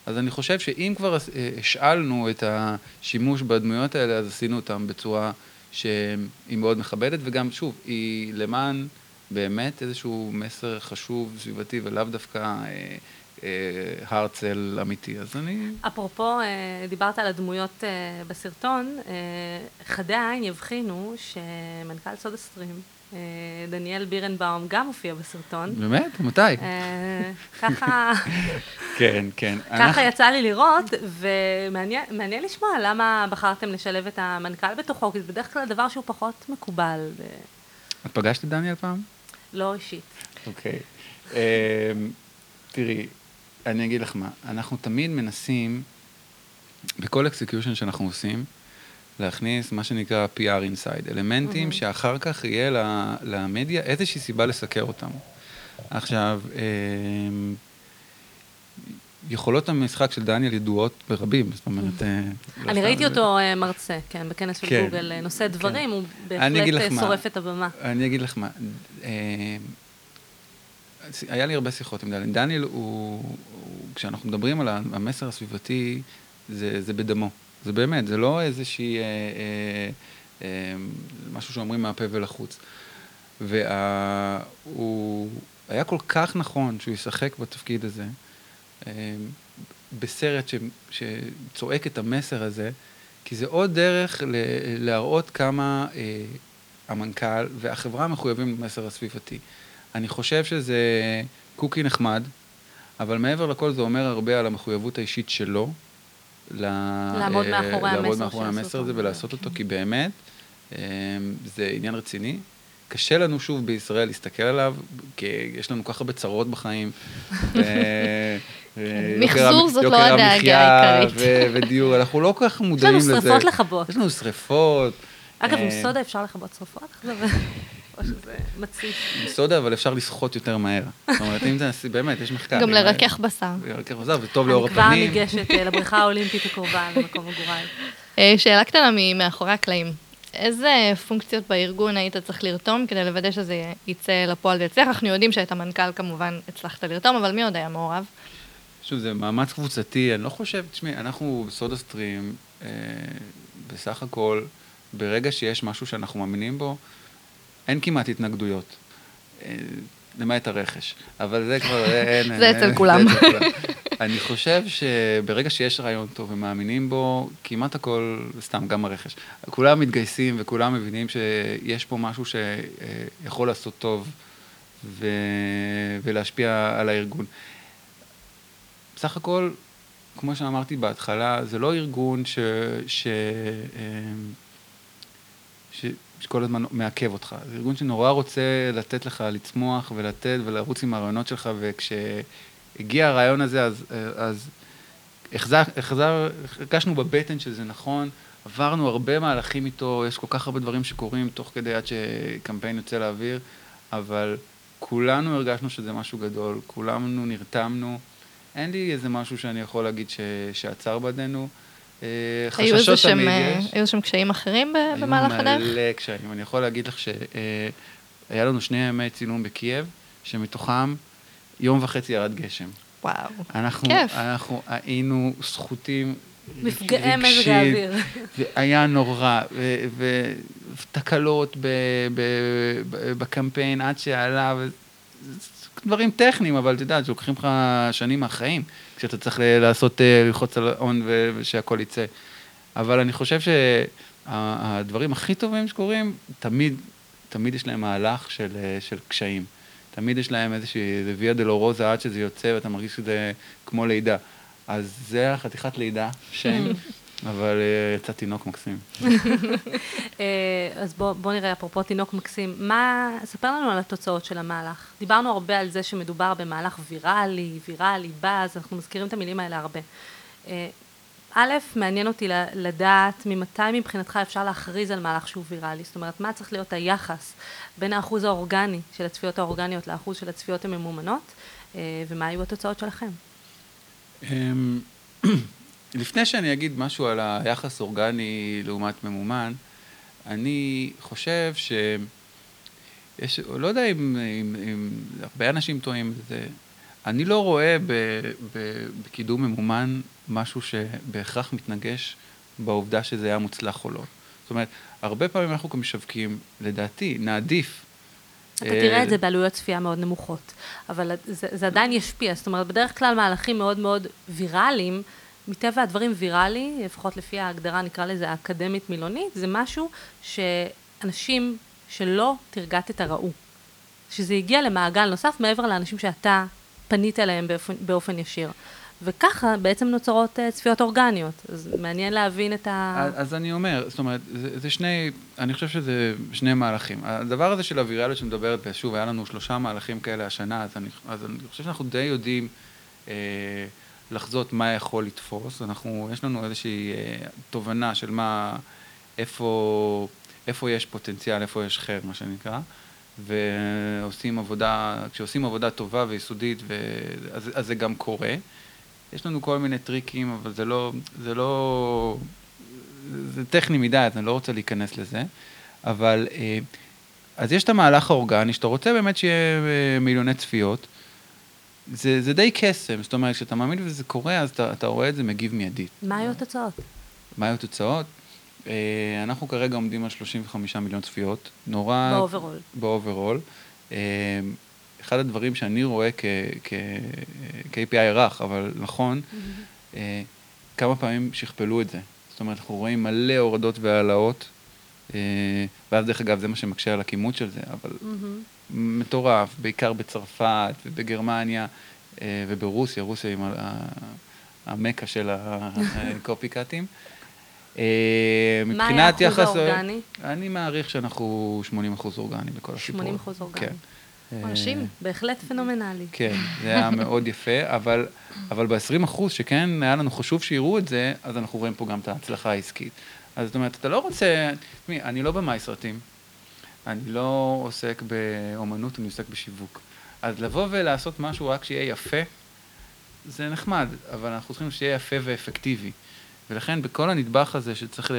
אז אני חושב שאם כבר אה, השאלנו את השימוש בדמויות האלה, אז עשינו אותם בצורה שהיא מאוד מכבדת, וגם, שוב, היא למען באמת איזשהו מסר חשוב, סביבתי, ולאו דווקא אה, הרצל אמיתי. אז אני... אפרופו, אה, דיברת על הדמויות אה, בסרטון, חדי העין יבחינו שמנכ"ל סודה סטרים, אה, דניאל בירנבאום, גם הופיע בסרטון. באמת? מתי? ככה, כן, כן. ככה יצא לי לראות, ומעניין מעניין לשמוע למה בחרתם לשלב את המנכ"ל בתוכו, כי זה בדרך כלל דבר שהוא פחות מקובל, את פגשת את דניאל פעם? לא אישית. אוקיי. אמ, תראי, אני אגיד לך מה, אנחנו תמיד מנסים, בכל execution שאנחנו עושים, להכניס מה שנקרא PR inside, אלמנטים mm-hmm. שאחר כך יהיה למדיה איזושהי סיבה לסקר אותם. עכשיו, אמ, יכולות המשחק של דניאל ידועות ברבים, זאת אומרת... אה, לא אני ראיתי אותו אה, מרצה, כן, בכנס של כן, גוגל, אה, נושא כן. דברים, הוא בהחלט שורף את הבמה. אני אגיד לך מה, היה לי הרבה שיחות עם דניאל. דניאל הוא, כשאנחנו מדברים על המסר הסביבתי, זה בדמו. זה באמת, זה לא איזושהי, משהו שאומרים מהפה ולחוץ. והוא היה כל כך נכון שהוא ישחק בתפקיד הזה. אמ, בסרט ש, שצועק את המסר הזה, כי זה עוד דרך ל, להראות כמה אה, המנכ"ל והחברה מחויבים למסר הסביבתי. אני חושב שזה קוקי נחמד, אבל מעבר לכל זה אומר הרבה על המחויבות האישית שלו. לעמוד אה, מאחורי המסר, לעמוד מאחורי המסר הזה ולעשות אותו, כי באמת אה, זה עניין רציני. קשה לנו שוב בישראל להסתכל עליו, כי יש לנו כל כך הרבה צרות בחיים. מחזור זאת לא הדאגה העיקרית. ודיור, אנחנו לא כל כך מודעים לזה. יש לנו שריפות לכבות. יש לנו שריפות. אגב, עם אה, סודה אפשר לכבות שריפות? שזה מציף. סודה, אבל אפשר לסחוט יותר מהר. זאת אומרת, אם זה, באמת, יש מחקר. גם לרכך בשר. לרכך בשר, זה טוב לאור הפנים. אני כבר ניגשת אה, לבריכה האולימפית הקרובה למקום מגוריי. אה, שאלה קטנה מאחורי הקלעים. איזה פונקציות בארגון היית צריך לרתום כדי לוודא שזה יצא לפועל ויצליח? אנחנו יודעים שאת המנכ"ל כמובן הצלחת לרתום, אבל מי עוד היה מעורב? שוב, זה מאמץ קבוצתי, אני לא חושב, תשמעי, אנחנו בסודה סטרים, אה, בסך הכל, ברגע שיש משהו שאנחנו מאמינים בו, אין כמעט התנגדויות. אה, למעט הרכש. אבל זה כבר אין... זה אצל כולם. אני חושב שברגע שיש רעיון טוב ומאמינים בו, כמעט הכל, סתם, גם הרכש. כולם מתגייסים וכולם מבינים שיש פה משהו שיכול לעשות טוב ו... ולהשפיע על הארגון. בסך הכל, כמו שאמרתי בהתחלה, זה לא ארגון ש... ש... ש... שכל הזמן מעכב אותך. זה ארגון שנורא רוצה לתת לך לצמוח ולתת ולרוץ עם הרעיונות שלך, וכשהגיע הרעיון הזה, אז, אז החזר, החזר, הרגשנו בבטן שזה נכון, עברנו הרבה מהלכים איתו, יש כל כך הרבה דברים שקורים תוך כדי עד שקמפיין יוצא לאוויר, אבל כולנו הרגשנו שזה משהו גדול, כולנו נרתמנו. אין לי איזה משהו שאני יכול להגיד ש, שעצר בדנו. אה, חששות תמיד אה, יש. היו שם קשיים אחרים במהלך הדרך? היו מלא קשיים. אני יכול להגיד לך שהיה לנו שני ימי צילום בקייב, שמתוכם יום וחצי ירד גשם. וואו, אנחנו, כיף. אנחנו היינו זכותים מפגעי מזג האוויר. היה נורא, ותקלות בקמפיין עד שעלה, דברים טכניים, אבל אתה יודע, לוקחים לך שנים מהחיים, כשאתה צריך לעשות, אה, ללחוץ על הון ושהכול יצא. אבל אני חושב שהדברים הכי טובים שקורים, תמיד, תמיד יש להם מהלך של, אה, של קשיים. תמיד יש להם איזושהי ויה דלורוזה עד שזה יוצא ואתה מרגיש שזה כמו לידה. אז זה החתיכת לידה, שם. אבל אה, יצא תינוק מקסים. אה, אז בוא, בוא נראה, אפרופו תינוק מקסים, מה, ספר לנו על התוצאות של המהלך. דיברנו הרבה על זה שמדובר במהלך ויראלי, ויראלי, באז, אנחנו מזכירים את המילים האלה הרבה. אה, א', מעניין אותי לדעת ממתי מבחינתך אפשר להכריז על מהלך שהוא ויראלי, זאת אומרת, מה צריך להיות היחס בין האחוז האורגני של הצפיות האורגניות לאחוז של הצפיות הממומנות, ומה היו התוצאות שלכם? לפני שאני אגיד משהו על היחס אורגני לעומת ממומן, אני חושב ש... יש, לא יודע אם, אם, אם הרבה אנשים טועים בזה, אני לא רואה ב, ב, בקידום ממומן משהו שבהכרח מתנגש בעובדה שזה היה מוצלח או לא. זאת אומרת, הרבה פעמים אנחנו כמשווקים, לדעתי, נעדיף. אתה תראה את זה בעלויות צפייה מאוד נמוכות, אבל זה, זה עדיין ישפיע, זאת אומרת, בדרך כלל מהלכים מאוד מאוד ויראליים, מטבע הדברים ויראלי, לפחות לפי ההגדרה נקרא לזה האקדמית מילונית, זה משהו שאנשים שלא תרגטת ראו. שזה הגיע למעגל נוסף מעבר לאנשים שאתה פנית אליהם באופן, באופן ישיר. וככה בעצם נוצרות uh, צפיות אורגניות. אז מעניין להבין את ה... אז, אז אני אומר, זאת אומרת, זה, זה שני, אני חושב שזה שני מהלכים. הדבר הזה של הוויראליות שמדברת, ושוב, היה לנו שלושה מהלכים כאלה השנה, אז אני, אז אני חושב שאנחנו די יודעים אה, לחזות מה יכול לתפוס. אנחנו, יש לנו איזושהי אה, תובנה של מה, איפה, איפה יש פוטנציאל, איפה יש חר, מה שנקרא. ועושים עבודה, כשעושים עבודה טובה ויסודית, ו... אז, אז זה גם קורה. יש לנו כל מיני טריקים, אבל זה לא, זה לא, זה טכני מדי, אז אני לא רוצה להיכנס לזה. אבל, אה, אז יש את המהלך האורגני, שאתה רוצה באמת שיהיה אה, מיליוני צפיות. זה, זה די קסם, זאת אומרת, כשאתה מאמין וזה קורה, אז אתה, אתה רואה את זה מגיב מיידית. מה היו התוצאות? מה היו התוצאות? אה, אנחנו כרגע עומדים על 35 מיליון צפיות, נורא... ב overall. ב overall. אחד הדברים שאני רואה כ-KPI רך, אבל נכון, mm-hmm. כמה פעמים שכפלו את זה. זאת אומרת, אנחנו רואים מלא הורדות והעלאות, ואז דרך אגב זה מה שמקשה על הכימות של זה, אבל mm-hmm. מטורף, בעיקר בצרפת ובגרמניה וברוסיה, רוסיה עם המכה של הקופי-קאטים. מה היה אחוז האורגני? אני מעריך שאנחנו 80 אחוז אורגני בכל הסיפור. 80 אחוז אורגני. כן. מרשים, אה, בהחלט פנומנלי. כן, זה היה מאוד יפה, אבל, אבל ב-20 אחוז שכן היה לנו חשוב שיראו את זה, אז אנחנו רואים פה גם את ההצלחה העסקית. אז זאת אומרת, אתה לא רוצה, תשמעי, אני לא במאי סרטים, אני לא עוסק באומנות, אני עוסק בשיווק. אז לבוא ולעשות משהו רק שיהיה יפה, זה נחמד, אבל אנחנו צריכים שיהיה יפה ואפקטיבי. ולכן בכל הנדבך הזה שצריך,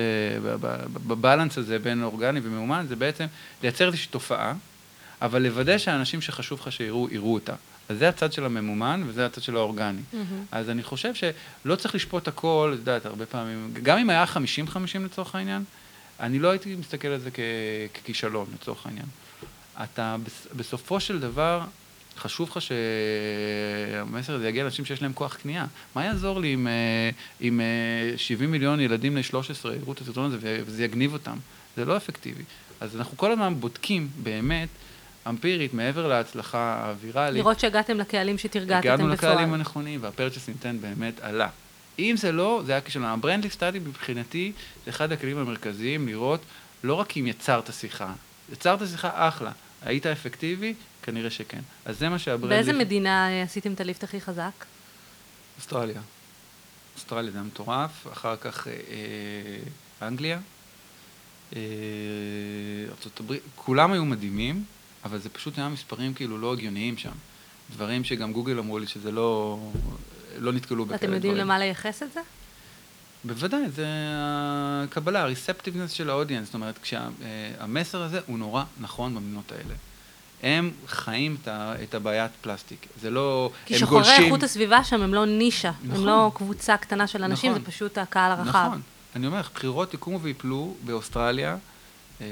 בבלנס הזה בין אורגני ומאומן, זה בעצם לייצר איזושהי תופעה, אבל לוודא שהאנשים שחשוב לך שיראו, יראו אותה. אז זה הצד של הממומן וזה הצד של האורגני. Mm-hmm. אז אני חושב שלא צריך לשפוט הכל, את יודעת, הרבה פעמים, גם אם היה 50-50 לצורך העניין, אני לא הייתי מסתכל על זה כ- ככישלון לצורך העניין. אתה בסופו של דבר, חשוב לך שהמסר הזה יגיע לאנשים שיש להם כוח קנייה. מה יעזור לי אם, אה, אם 70 אה, מיליון ילדים בני 13 יראו את הסרטון הזה וזה יגניב אותם? זה לא אפקטיבי. אז אנחנו כל הזמן בודקים באמת אמפירית, מעבר להצלחה הוויראלית. לראות שהגעתם לקהלים שתרגעתם בפועל. הגענו לקהלים הנכונים, והפרצ'ס אינטנט באמת עלה. אם זה לא, זה היה כישלון. הברנדלי סטאדי מבחינתי, זה אחד הכלים המרכזיים לראות לא רק אם יצרת שיחה, יצרת שיחה אחלה, היית אפקטיבי? כנראה שכן. אז זה מה שהברנדלי... באיזה מדינה אה, עשיתם את הליפט הכי חזק? אוסטרליה. אוסטרליה זה מטורף, אחר כך אה, אה, אנגליה, אה, ארה"ב, כולם היו מדהימים. אבל זה פשוט היה מספרים כאילו לא הגיוניים שם. דברים שגם גוגל אמרו לי שזה לא, לא נתקלו בכאלה דברים. אתם יודעים למה לייחס את זה? בוודאי, זה הקבלה, ה-receptiveness של האודיאנס, זאת אומרת, כשהמסר הזה הוא נורא נכון במדינות האלה. הם חיים את הבעיית פלסטיק, זה לא, כי שוחרי איכות הסביבה שם הם לא נישה, נכון, הם לא קבוצה קטנה של אנשים, נכון, זה פשוט הקהל הרחב. נכון, אני אומר, בחירות יקומו ויפלו באוסטרליה, אה,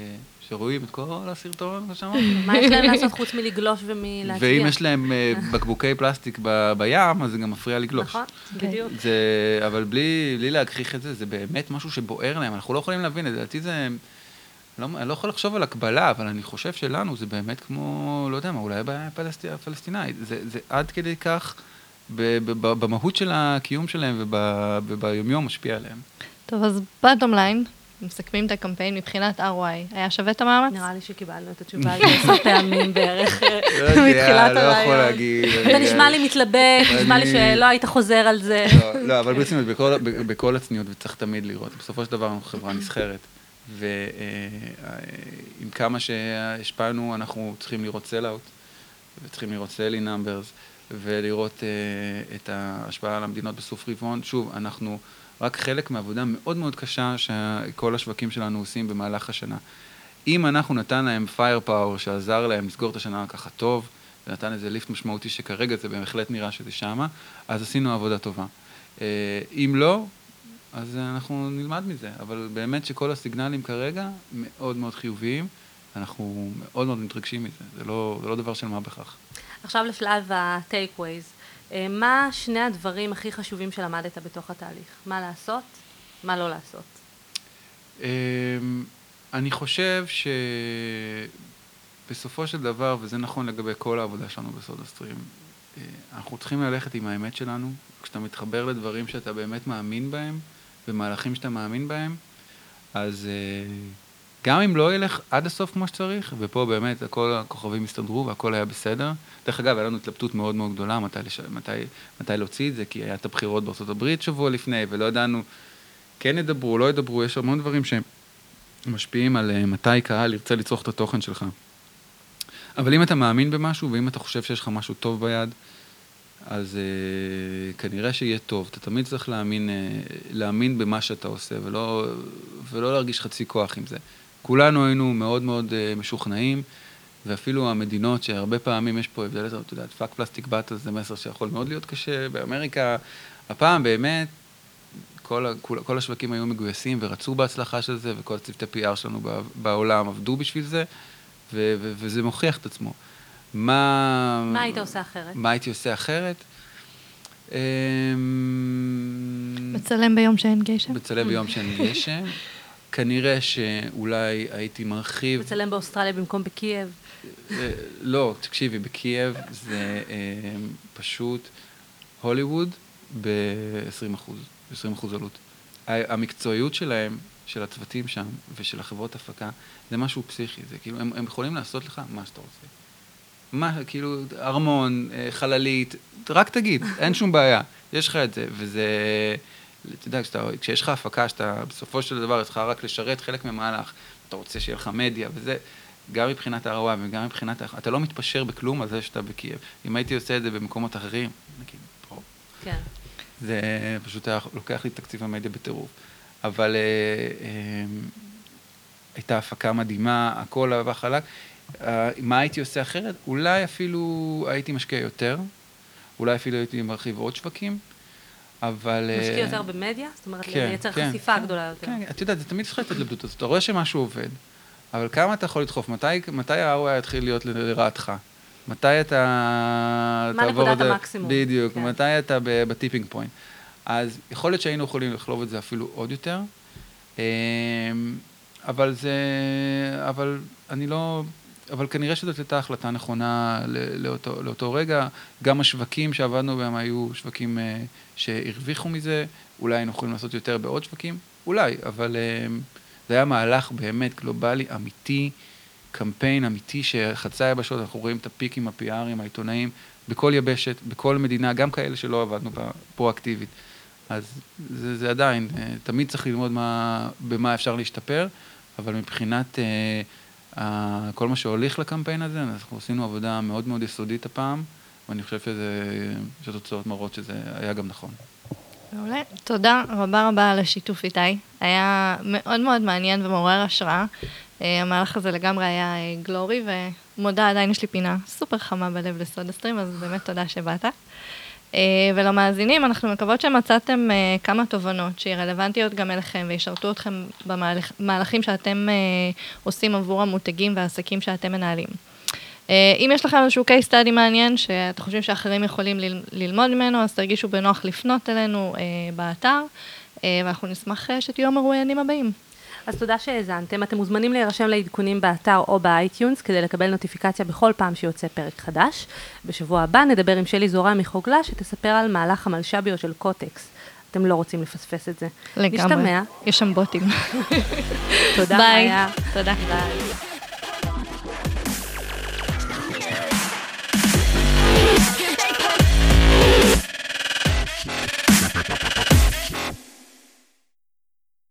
שרואים את כל הסרטון, כמו שאמרתי. מה יש להם לעשות חוץ מלגלוש ומלהצביע? ואם יש להם אה, בקבוקי פלסטיק בים, אז זה גם מפריע לגלוש. נכון, בדיוק. אבל בלי להגחיך את זה, זה באמת משהו שבוער להם, אנחנו לא יכולים להבין, לדעתי זה... לא, אני לא יכול לחשוב על הקבלה, אבל אני חושב שלנו זה באמת כמו, לא יודע מה, אולי הבעיה הפלסטינאית. זה, זה עד כדי כך, במהות של הקיום שלהם וביומיום משפיע עליהם. טוב, אז בטום ליין, מסכמים את הקמפיין מבחינת ROI, היה שווה את המאמץ? נראה לי שקיבלנו את התשובה עשר פעמים בערך אה, לא מתחילת הרעיון. לא יכול להגיד. זה נשמע לי מתלבט, נשמע לי שלא היית חוזר על זה. לא, לא אבל ברצינות, בכל הצניעות, וצריך תמיד לראות, בסופו של דבר אנחנו חברה נסחרת, ועם כמה שהשפענו, אנחנו צריכים לראות sell-out, וצריכים לראות sales numbers, ולראות אה, את ההשפעה על המדינות בסוף רבעון. שוב, אנחנו... רק חלק מעבודה מאוד מאוד קשה שכל השווקים שלנו עושים במהלך השנה. אם אנחנו נתן להם פייר פאוור שעזר להם לסגור את השנה ככה טוב, ונתן איזה ליפט משמעותי שכרגע זה בהחלט נראה שזה שמה, אז עשינו עבודה טובה. אה, אם לא, אז אנחנו נלמד מזה, אבל באמת שכל הסיגנלים כרגע מאוד מאוד חיוביים, אנחנו מאוד מאוד מתרגשים מזה, זה לא, זה לא דבר של מה בכך. עכשיו לשלב ה-take-ways. אה, מה שני הדברים הכי חשובים שלמדת בתוך התהליך? מה לעשות, מה לא לעשות? אמ, אני חושב שבסופו של דבר, וזה נכון לגבי כל העבודה שלנו בסודה סטרים, אה, אנחנו צריכים ללכת עם האמת שלנו. כשאתה מתחבר לדברים שאתה באמת מאמין בהם, במהלכים שאתה מאמין בהם, אז, אה, גם אם לא ילך עד הסוף כמו שצריך, ופה באמת כל הכוכבים הסתדרו והכל היה בסדר. דרך אגב, היה לנו התלבטות מאוד מאוד גדולה מתי, לש... מתי, מתי להוציא את זה, כי היה את הבחירות בארצות הברית שבוע לפני, ולא ידענו, כן ידברו, לא ידברו, יש המון דברים שמשפיעים על אה, מתי קהל ירצה לצרוך את התוכן שלך. אבל אם אתה מאמין במשהו, ואם אתה חושב שיש לך משהו טוב ביד, אז uh, כנראה שיהיה טוב. אתה תמיד צריך להאמין, uh, להאמין במה שאתה עושה, ולא, ולא להרגיש חצי כוח עם זה. כולנו היינו מאוד מאוד uh, משוכנעים, ואפילו המדינות שהרבה פעמים יש פה הבדל, אתה יודע, fuck plastic bottle זה מסר שיכול מאוד להיות קשה. באמריקה, הפעם באמת, כל, כל, כל השווקים היו מגויסים ורצו בהצלחה של זה, וכל צוותי PR שלנו בעולם עבדו בשביל זה, ו, ו, וזה מוכיח את עצמו. מה... מה היית עושה אחרת? מה הייתי עושה אחרת? אמ, מצלם ביום שאין גשם. מצלם ביום שאין גשם. כנראה שאולי הייתי מרחיב... מצלם באוסטרליה במקום בקייב. אה, לא, תקשיבי, בקייב זה אמ, פשוט הוליווד ב-20 אחוז, 20 אחוז עלות. המקצועיות שלהם, של הצוותים שם ושל החברות הפקה, זה משהו פסיכי, זה כאילו, הם, הם יכולים לעשות לך מה שאתה רוצה. מה, כאילו, ארמון, אה, חללית, רק תגיד, אין שום בעיה, יש לך את זה, וזה, אתה יודע, כשיש לך הפקה, שאתה בסופו של דבר, צריך רק לשרת חלק ממהלך, אתה רוצה שיהיה לך מדיה, וזה, גם מבחינת ה-ROI וגם מבחינת, אתה לא מתפשר בכלום על זה שאתה בקייב. אם הייתי עושה את זה במקומות אחרים, נגיד, פה, כן. זה פשוט היה לוקח לי תקציב המדיה בטירוף. אבל אה, אה, הייתה הפקה מדהימה, הכל אהבה חלק. אה, מה הייתי עושה אחרת? אולי אפילו הייתי משקיע יותר, אולי אפילו הייתי מרחיב עוד שווקים, אבל... משקיע יותר במדיה? זאת אומרת, כן, לייצר כן, חשיפה כן, גדולה יותר. כן, את יודעת, זה תמיד צריך את ההתלבטות הזאת. אתה רואה שמשהו עובד, אבל כמה אתה יכול לדחוף? מתי, מתי ה-ROI יתחיל להיות לרעתך? מתי אתה... מה נקודת המקסימום? בדיוק, כן. מתי אתה בטיפינג פוינט. אז יכול להיות שהיינו יכולים לחלוב את זה אפילו עוד יותר, אמ, אבל זה... אבל אני לא... אבל כנראה שזאת הייתה החלטה נכונה לאותו, לאותו רגע. גם השווקים שעבדנו בהם היו שווקים uh, שהרוויחו מזה, אולי היינו יכולים לעשות יותר בעוד שווקים, אולי, אבל uh, זה היה מהלך באמת גלובלי, אמיתי, קמפיין אמיתי שחצה יבשות, אנחנו רואים את הפיקים, הפיארים, העיתונאים, בכל יבשת, בכל מדינה, גם כאלה שלא עבדנו בה פרואקטיבית. אז זה, זה עדיין, uh, תמיד צריך ללמוד מה, במה אפשר להשתפר, אבל מבחינת... Uh, כל מה שהוליך לקמפיין הזה, אנחנו עשינו עבודה מאוד מאוד יסודית הפעם, ואני חושב שזה, שהתוצאות מראות שזה היה גם נכון. מעולה. תודה רבה רבה על השיתוף איתי. היה מאוד מאוד מעניין ומעורר השראה. אה, המהלך הזה לגמרי היה אה, גלורי, ומודה, עדיין יש לי פינה סופר חמה בלב לסודה סטרים, אז באמת תודה שבאת. אה, ולמאזינים, אנחנו מקוות שמצאתם אה, כמה תובנות שהיא רלוונטיות גם אליכם וישרתו אתכם במהלכים שאתם אה, עושים עבור המותגים והעסקים שאתם מנהלים. אם יש לכם איזשהו case study מעניין שאתם חושבים שאחרים יכולים ללמוד ממנו, אז תרגישו בנוח לפנות אלינו באתר, ואנחנו נשמח שתהיו המרואיינים הבאים. אז תודה שהאזנתם. אתם מוזמנים להירשם לעדכונים באתר או ב iTunes כדי לקבל נוטיפיקציה בכל פעם שיוצא פרק חדש. בשבוע הבא נדבר עם שלי זורה מחוגלה שתספר על מהלך המלש"ביות של קוטקס. אתם לא רוצים לפספס את זה. לגמרי. נשתמע. יש שם בוטים. תודה, ביי. תודה. ביי.